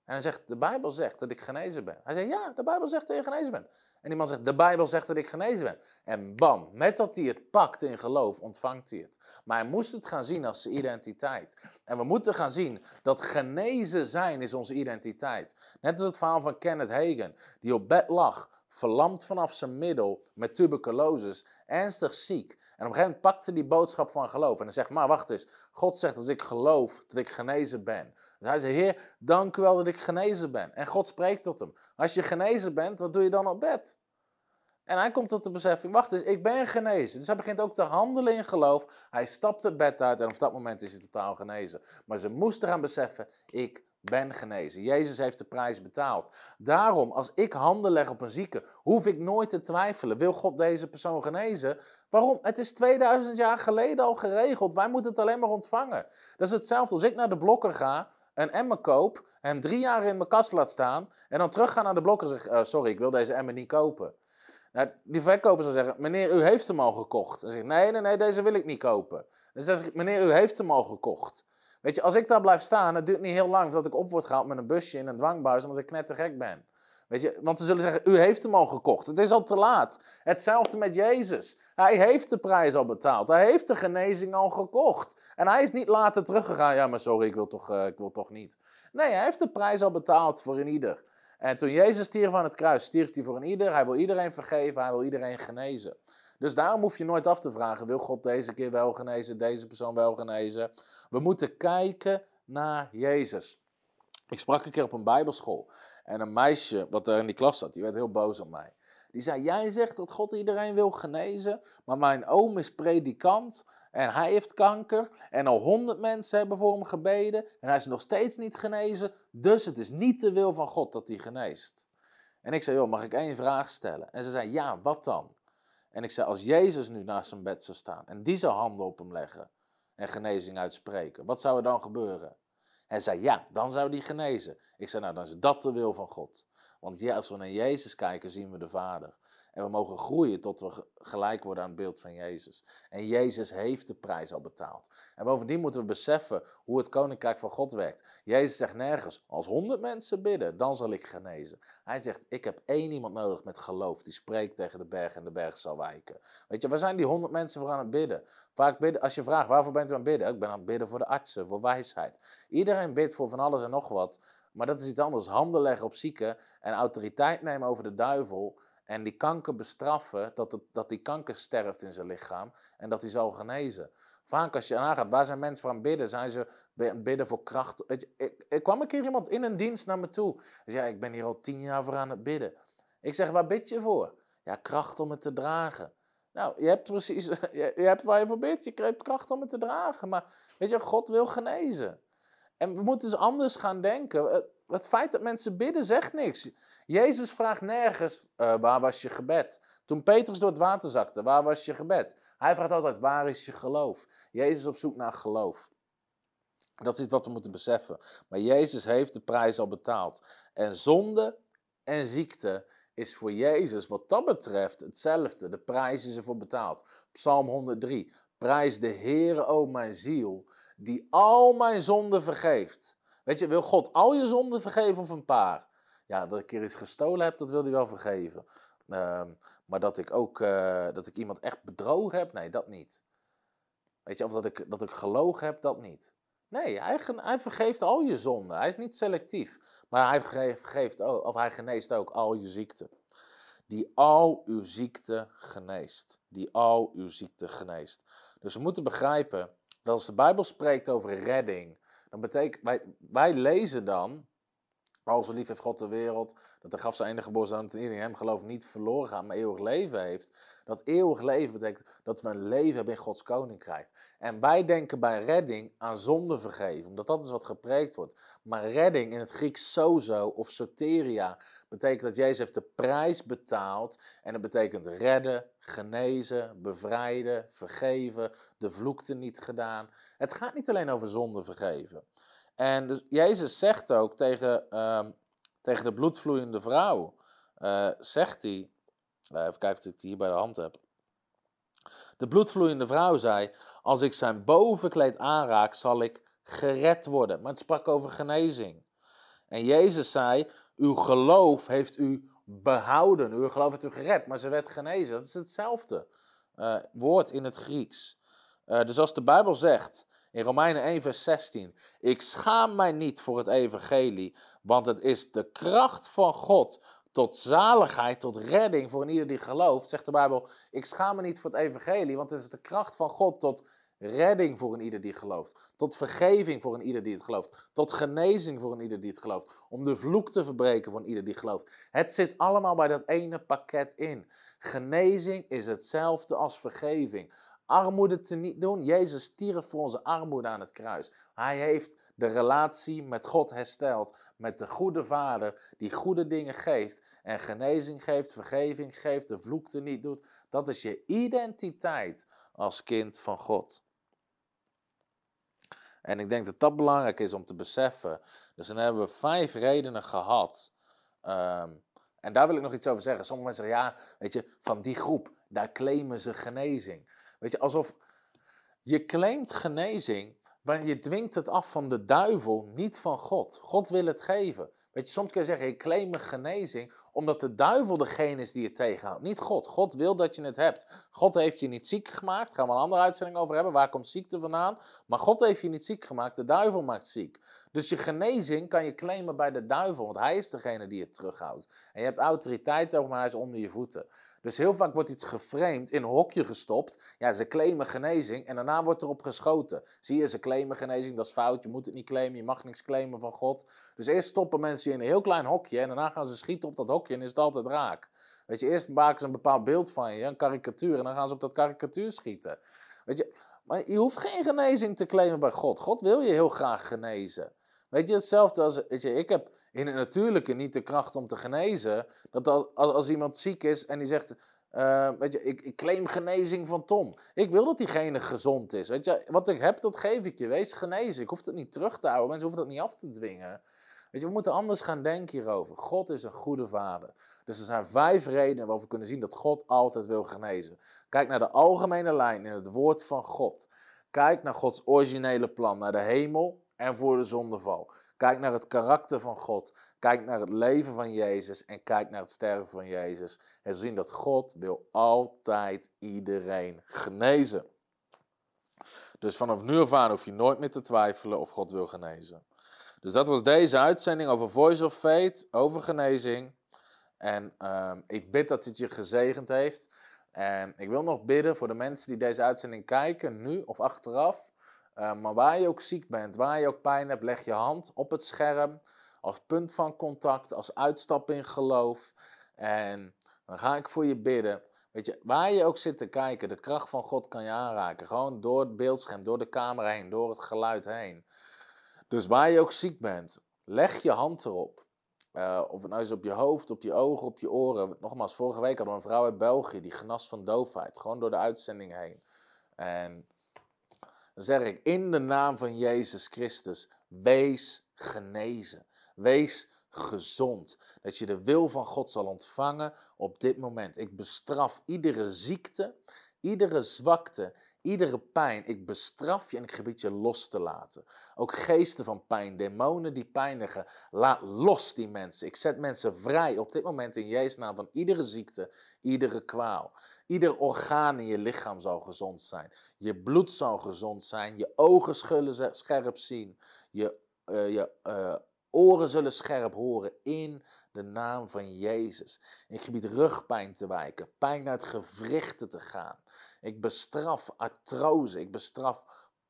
En hij zegt, de Bijbel zegt dat ik genezen ben. Hij zegt, ja, de Bijbel zegt dat je genezen bent. En die man zegt, de Bijbel zegt dat ik genezen ben. En bam, met dat hij het pakt in geloof, ontvangt hij het. Maar hij moest het gaan zien als zijn identiteit. En we moeten gaan zien dat genezen zijn is onze identiteit. Net als het verhaal van Kenneth Hagen, die op bed lag, verlamd vanaf zijn middel met tuberculose, ernstig ziek. En op een gegeven moment pakte die boodschap van geloof. En hij zegt, maar wacht eens, God zegt als ik geloof dat ik genezen ben. Dus hij zegt, Heer, dank u wel dat ik genezen ben. En God spreekt tot hem. Als je genezen bent, wat doe je dan op bed? En hij komt tot de beseffing, wacht eens, ik ben genezen. Dus hij begint ook te handelen in geloof. Hij stapt het bed uit en op dat moment is hij totaal genezen. Maar ze moesten gaan beseffen, ik ben genezen. Jezus heeft de prijs betaald. Daarom, als ik handen leg op een zieke, hoef ik nooit te twijfelen. Wil God deze persoon genezen? Waarom? Het is 2000 jaar geleden al geregeld. Wij moeten het alleen maar ontvangen. Dat is hetzelfde als ik naar de blokker ga, een emmer koop, hem drie jaar in mijn kast laat staan en dan terug ga naar de blokker en zeg, uh, sorry, ik wil deze emmer niet kopen. Nou, die verkoper zal zeggen, meneer, u heeft hem al gekocht. Dan zeg ik, nee, nee, nee, deze wil ik niet kopen. Dan zeg ik, meneer, u heeft hem al gekocht. Weet je, als ik daar blijf staan, het duurt niet heel lang voordat ik op word gehaald met een busje in een dwangbuis, omdat ik net te gek ben. Weet je, want ze zullen zeggen, u heeft hem al gekocht. Het is al te laat. Hetzelfde met Jezus. Hij heeft de prijs al betaald. Hij heeft de genezing al gekocht. En hij is niet later teruggegaan. Ja, maar sorry, ik wil toch, uh, ik wil toch niet. Nee, hij heeft de prijs al betaald voor een ieder. En toen Jezus stierf aan het kruis, stierf hij voor een ieder. Hij wil iedereen vergeven, hij wil iedereen genezen. Dus daarom hoef je nooit af te vragen, wil God deze keer wel genezen, deze persoon wel genezen? We moeten kijken naar Jezus. Ik sprak een keer op een bijbelschool en een meisje wat er in die klas zat, die werd heel boos op mij. Die zei, jij zegt dat God iedereen wil genezen, maar mijn oom is predikant en hij heeft kanker en al honderd mensen hebben voor hem gebeden en hij is nog steeds niet genezen, dus het is niet de wil van God dat hij geneest. En ik zei, joh, mag ik één vraag stellen? En ze zei, ja, wat dan? En ik zei, als Jezus nu naast zijn bed zou staan en die zou handen op hem leggen en genezing uitspreken, wat zou er dan gebeuren? Hij zei, ja, dan zou die genezen. Ik zei, nou, dan is dat de wil van God. Want als we naar Jezus kijken, zien we de Vader. En we mogen groeien tot we gelijk worden aan het beeld van Jezus. En Jezus heeft de prijs al betaald. En bovendien moeten we beseffen hoe het koninkrijk van God werkt. Jezus zegt nergens, als honderd mensen bidden, dan zal ik genezen. Hij zegt, ik heb één iemand nodig met geloof, die spreekt tegen de berg en de berg zal wijken. Weet je, waar zijn die honderd mensen voor aan het bidden? Vaak bidden, als je vraagt, waarvoor bent u aan het bidden? Ik ben aan het bidden voor de artsen, voor wijsheid. Iedereen bidt voor van alles en nog wat. Maar dat is iets anders. Handen leggen op zieken en autoriteit nemen over de duivel en die kanker bestraffen, dat, het, dat die kanker sterft in zijn lichaam en dat hij zal genezen. Vaak als je nagaat, waar zijn mensen van bidden? Zijn ze bidden voor kracht? Ik, ik, kwam een keer iemand in een dienst naar me toe. Hij zei, ik ben hier al tien jaar voor aan het bidden. Ik zeg, waar bid je voor? Ja, kracht om het te dragen. Nou, je hebt precies, (laughs) je, je hebt waar je voor bidt. Je krijgt kracht om het te dragen. Maar weet je, God wil genezen. En we moeten dus anders gaan denken. Het feit dat mensen bidden zegt niks. Jezus vraagt nergens, uh, waar was je gebed? Toen Petrus door het water zakte, waar was je gebed? Hij vraagt altijd, waar is je geloof? Jezus op zoek naar geloof. Dat is iets wat we moeten beseffen. Maar Jezus heeft de prijs al betaald. En zonde en ziekte is voor Jezus wat dat betreft hetzelfde. De prijs is ervoor betaald. Psalm 103. Prijs de Heere, o mijn ziel, die al mijn zonden vergeeft. Weet je, wil God al je zonden vergeven of een paar? Ja, dat ik er iets gestolen heb, dat wil hij wel vergeven. Ehm, maar dat ik ook uh, dat ik iemand echt bedrogen heb, nee, dat niet. Weet je, of dat ik, dat ik gelogen heb, dat niet. Nee, hij, hij vergeeft al je zonden. Hij is niet selectief. Maar hij vergeeft of hij geneest ook al je ziekte. Die al uw ziekte geneest. Die al uw ziekte geneest. Dus we moeten begrijpen dat als de Bijbel spreekt over redding, dan betekent, wij, wij lezen dan, al lief heeft God de wereld, dat er gaf zijn enige geboren zoon, dat iedereen hem gelooft niet verloren gaat, maar eeuwig leven heeft. Dat eeuwig leven betekent dat we een leven hebben in Gods koninkrijk. En wij denken bij redding aan zonde vergeven, omdat dat is wat gepreekt wordt. Maar redding in het Grieks sozo of soteria betekent dat Jezus heeft de prijs betaald. En dat betekent redden, genezen, bevrijden, vergeven, de vloekte niet gedaan. Het gaat niet alleen over zonde vergeven. En dus Jezus zegt ook tegen, um, tegen de bloedvloeiende vrouw, uh, zegt hij, uh, even kijken of ik het hier bij de hand heb. De bloedvloeiende vrouw zei: Als ik zijn bovenkleed aanraak, zal ik gered worden. Maar het sprak over genezing. En Jezus zei: Uw geloof heeft u behouden. Uw geloof heeft u gered. Maar ze werd genezen. Dat is hetzelfde uh, woord in het Grieks. Dus als de Bijbel zegt in Romeinen 1, vers 16: Ik schaam mij niet voor het evangelie, want het is de kracht van God tot zaligheid, tot redding voor ieder die gelooft, zegt de Bijbel. Ik schaam me niet voor het evangelie, want het is de kracht van God tot redding voor een ieder die gelooft. Tot vergeving voor een ieder die het gelooft. Tot genezing voor een ieder die het gelooft. Om de vloek te verbreken voor een ieder die gelooft. Het zit allemaal bij dat ene pakket in. Genezing is hetzelfde als vergeving. Armoede te niet doen. Jezus stierf voor onze armoede aan het kruis. Hij heeft de relatie met God hersteld. Met de goede Vader die goede dingen geeft. En genezing geeft, vergeving geeft, de vloek te niet doet. Dat is je identiteit als kind van God. En ik denk dat dat belangrijk is om te beseffen. Dus dan hebben we vijf redenen gehad. Ehm, en daar wil ik nog iets over zeggen. Sommige mensen zeggen, ja, weet je, van die groep, daar claimen ze genezing. Weet je, alsof je claimt genezing, maar je dwingt het af van de duivel, niet van God. God wil het geven. Weet je, soms kun je zeggen, ik claim mijn genezing, omdat de duivel degene is die het tegenhoudt. Niet God. God wil dat je het hebt. God heeft je niet ziek gemaakt. Daar gaan we een andere uitzending over hebben. Waar komt ziekte vandaan? Maar God heeft je niet ziek gemaakt. De duivel maakt ziek. Dus je genezing kan je claimen bij de duivel, want hij is degene die het terughoudt. En je hebt autoriteit over, maar hij is onder je voeten. Dus heel vaak wordt iets geframed, in een hokje gestopt. Ja, ze claimen genezing en daarna wordt erop geschoten. Zie je, ze claimen genezing, dat is fout, je moet het niet claimen, je mag niks claimen van God. Dus eerst stoppen mensen in een heel klein hokje en daarna gaan ze schieten op dat hokje en is het altijd raak. Weet je, eerst maken ze een bepaald beeld van je, een karikatuur, en dan gaan ze op dat karikatuur schieten. Weet je, maar je hoeft geen genezing te claimen bij God. God wil je heel graag genezen. Weet je, hetzelfde als, weet je, ik heb in het natuurlijke niet de kracht om te genezen. Dat als, als iemand ziek is en die zegt, uh, weet je, ik, ik, claim genezing van Tom. Ik wil dat diegene gezond is. Weet je, wat ik heb, dat geef ik je. Wees genezen. Ik hoef het niet terug te houden. Mensen hoeven dat niet af te dwingen. Weet je, we moeten anders gaan denken hierover. God is een goede vader. Dus er zijn vijf redenen waarop we kunnen zien dat God altijd wil genezen. Kijk naar de algemene lijn in het woord van God. Kijk naar Gods originele plan, naar de hemel en voor de zondeval. Kijk naar het karakter van God. Kijk naar het leven van Jezus en kijk naar het sterven van Jezus. En zien dat God wil altijd iedereen genezen. Dus vanaf nu af aan hoef je nooit meer te twijfelen of God wil genezen. Dus dat was deze uitzending over Voice of Faith, over genezing. En ehm, ik bid dat het je gezegend heeft. En ik wil nog bidden voor de mensen die deze uitzending kijken, nu of achteraf. Uh, maar waar je ook ziek bent, waar je ook pijn hebt, leg je hand op het scherm als punt van contact, als uitstap in geloof. En dan ga ik voor je bidden. Weet je, waar je ook zit te kijken, de kracht van God kan je aanraken. Gewoon door het beeldscherm, door de camera heen, door het geluid heen. Dus waar je ook ziek bent, leg je hand erop. Uh, of het nou is op je hoofd, op je ogen, op je oren. Nogmaals, vorige week hadden we een vrouw uit België die genas van doofheid. Gewoon door de uitzending heen. En dan zeg ik in de naam van Jezus Christus, wees genezen. Wees gezond. Dat je de wil van God zal ontvangen op dit moment. Ik bestraf iedere ziekte, iedere zwakte, iedere pijn. Ik bestraf je en ik gebied je los te laten. Ook geesten van pijn, demonen die pijnigen. Laat los die mensen. Ik zet mensen vrij op dit moment in Jezus' naam van iedere ziekte, iedere kwaal. Ieder orgaan in je lichaam zal gezond zijn. Je bloed zal gezond zijn. Je ogen zullen scherp zien. Je, uh, je uh, oren zullen scherp horen in de naam van Jezus. Ik gebied rugpijn te wijken, pijn uit gewrichten te gaan. Ik bestraf artrose, ik bestraf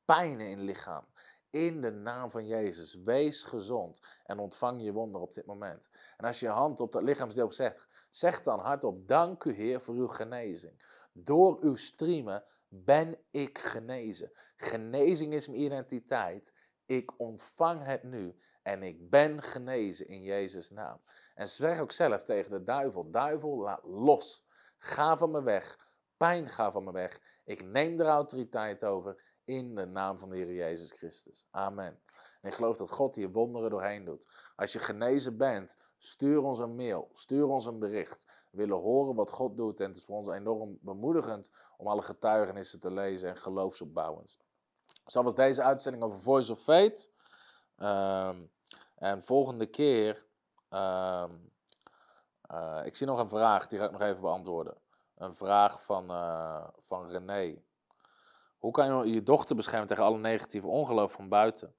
pijnen in lichaam. In de naam van Jezus, wees gezond en ontvang je wonder op dit moment. En als je je hand op dat lichaamsdeel zegt, zeg dan hardop, dank u Heer voor uw genezing. Door uw streamen ben ik genezen. Genezing is mijn identiteit. Ik ontvang het nu en ik ben genezen in Jezus' naam. En zwerg ook zelf tegen de duivel. Duivel, laat los. Ga van me weg. Pijn, ga van me weg. Ik neem er autoriteit over in de naam van de Heer Jezus Christus. Amen. En ik geloof dat God hier wonderen doorheen doet. Als je genezen bent, Stuur ons een mail, stuur ons een bericht. We willen horen wat God doet en het is voor ons enorm bemoedigend om alle getuigenissen te lezen en geloofsopbouwend. Zo was deze uitzending over Voice of Faith. Ehm, en volgende keer, ehm, eh, ik zie nog een vraag, die ga ik nog even beantwoorden. Een vraag van, uh, van René. Hoe kan je je dochter beschermen tegen alle negatieve ongeloof van buiten?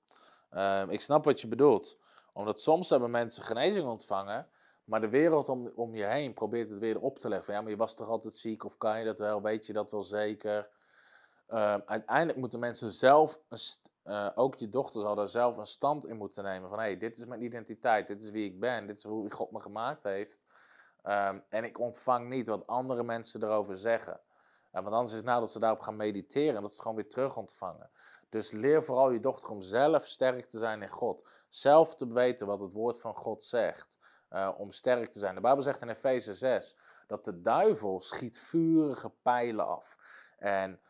Ehm, ik snap wat je bedoelt. Omdat soms hebben mensen genezing ontvangen, maar de wereld om, om je heen probeert het weer op te leggen. Ja, maar je was toch altijd ziek of kan je dat wel? Weet je dat wel zeker? Ehm, uiteindelijk moeten mensen zelf, een uh, ook je dochter zal daar zelf een stand in moeten nemen. Van hé, hey, dit is mijn identiteit, dit is wie ik ben, dit is hoe God me gemaakt heeft. Ehm, en ik ontvang niet wat andere mensen erover zeggen. Uh, want anders is het nou dat ze daarop gaan mediteren en dat ze gewoon weer terug ontvangen. Dus leer vooral je dochter om zelf sterk te zijn in God. Zelf te weten wat het woord van God zegt. Uh, om sterk te zijn. De Bijbel zegt in Efeze 6 dat de duivel schiet vurige pijlen af. En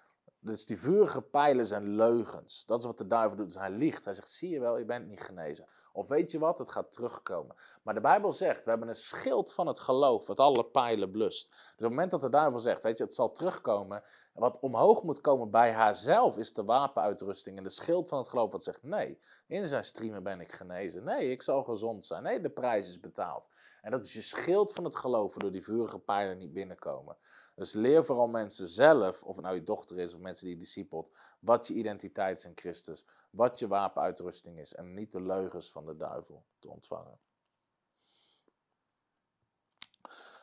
dus die vurige pijlen zijn leugens. Dat is wat de duivel doet. Dus hij liegt. Hij zegt, zie je wel, je bent niet genezen. Of weet je wat, het gaat terugkomen. Maar de Bijbel zegt, we hebben een schild van het geloof, wat alle pijlen blust. Dus op het moment dat de duivel zegt, weet je, het zal terugkomen. Wat omhoog moet komen bij haarzelf is de wapenuitrusting en de schild van het geloof wat zegt, nee, in zijn streamen ben ik genezen. Nee, ik zal gezond zijn. Nee, de prijs is betaald. En dat is je schild van het geloof, waardoor die vurige pijlen niet binnenkomen. Dus leer vooral mensen zelf, of het nou je dochter is of mensen die je discipelt, wat je identiteit is in Christus, wat je wapenuitrusting is en niet de leugens van de duivel te ontvangen.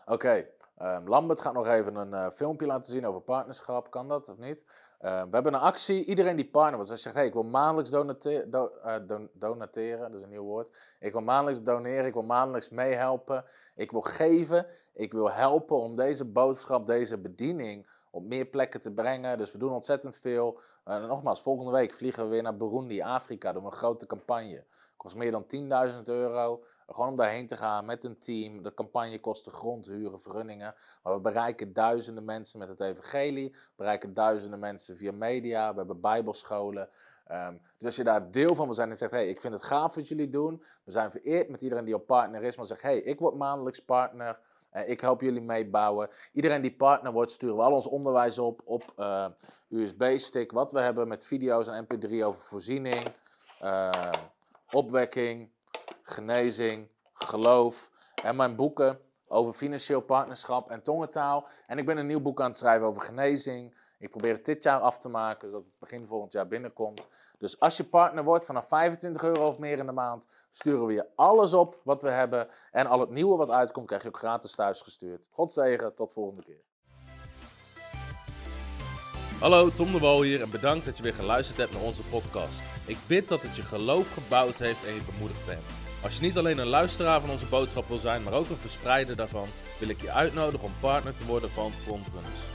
Oké, um, Lambert gaat nog even een uh, filmpje laten zien over partnerschap. Kan dat of niet? Uh, we hebben een actie. Iedereen die partner wordt. Als je zegt, hey, ik wil maandelijks donate do don donateren, dat is een nieuw woord. Ik wil maandelijks doneren, ik wil maandelijks meehelpen. Ik wil geven, ik wil helpen om deze boodschap, deze bediening op meer plekken te brengen. Dus we doen ontzettend veel. Uh, nogmaals, volgende week vliegen we weer naar Burundi, Afrika, doen we een grote campagne. Kost meer dan 10.000 euro. Gewoon om daarheen te gaan met een team. De campagne kost grondhuren, vergunningen. Maar we bereiken duizenden mensen met het evangelie. We bereiken duizenden mensen via media. We hebben bijbelscholen. Um, dus als je daar deel van wil zijn en zegt, hey, ik vind het gaaf wat jullie doen. We zijn vereerd met iedereen die op partner is. Maar zegt, hey, ik word maandelijks partner. Uh, ik help jullie meebouwen. Iedereen die partner wordt, sturen we al ons onderwijs op op uh, USB-stick. Wat we hebben met video's en mp3 over voorziening, uh, opwekking, genezing, geloof. En mijn boeken over financieel partnerschap en tongentaal. En ik ben een nieuw boek aan het schrijven over genezing. Ik probeer het dit jaar af te maken, zodat het begin volgend jaar binnenkomt. Dus als je partner wordt vanaf 25 euro of meer in de maand, sturen we je alles op wat we hebben. En al het nieuwe wat uitkomt, krijg je ook gratis thuis gestuurd. God zegen, tot volgende keer. Hallo, Tom de Wol hier en bedankt dat je weer geluisterd hebt naar onze podcast. Ik bid dat het je geloof gebouwd heeft en je bemoedigd bent. Als je niet alleen een luisteraar van onze boodschap wil zijn, maar ook een verspreider daarvan, wil ik je uitnodigen om partner te worden van Frontrunners.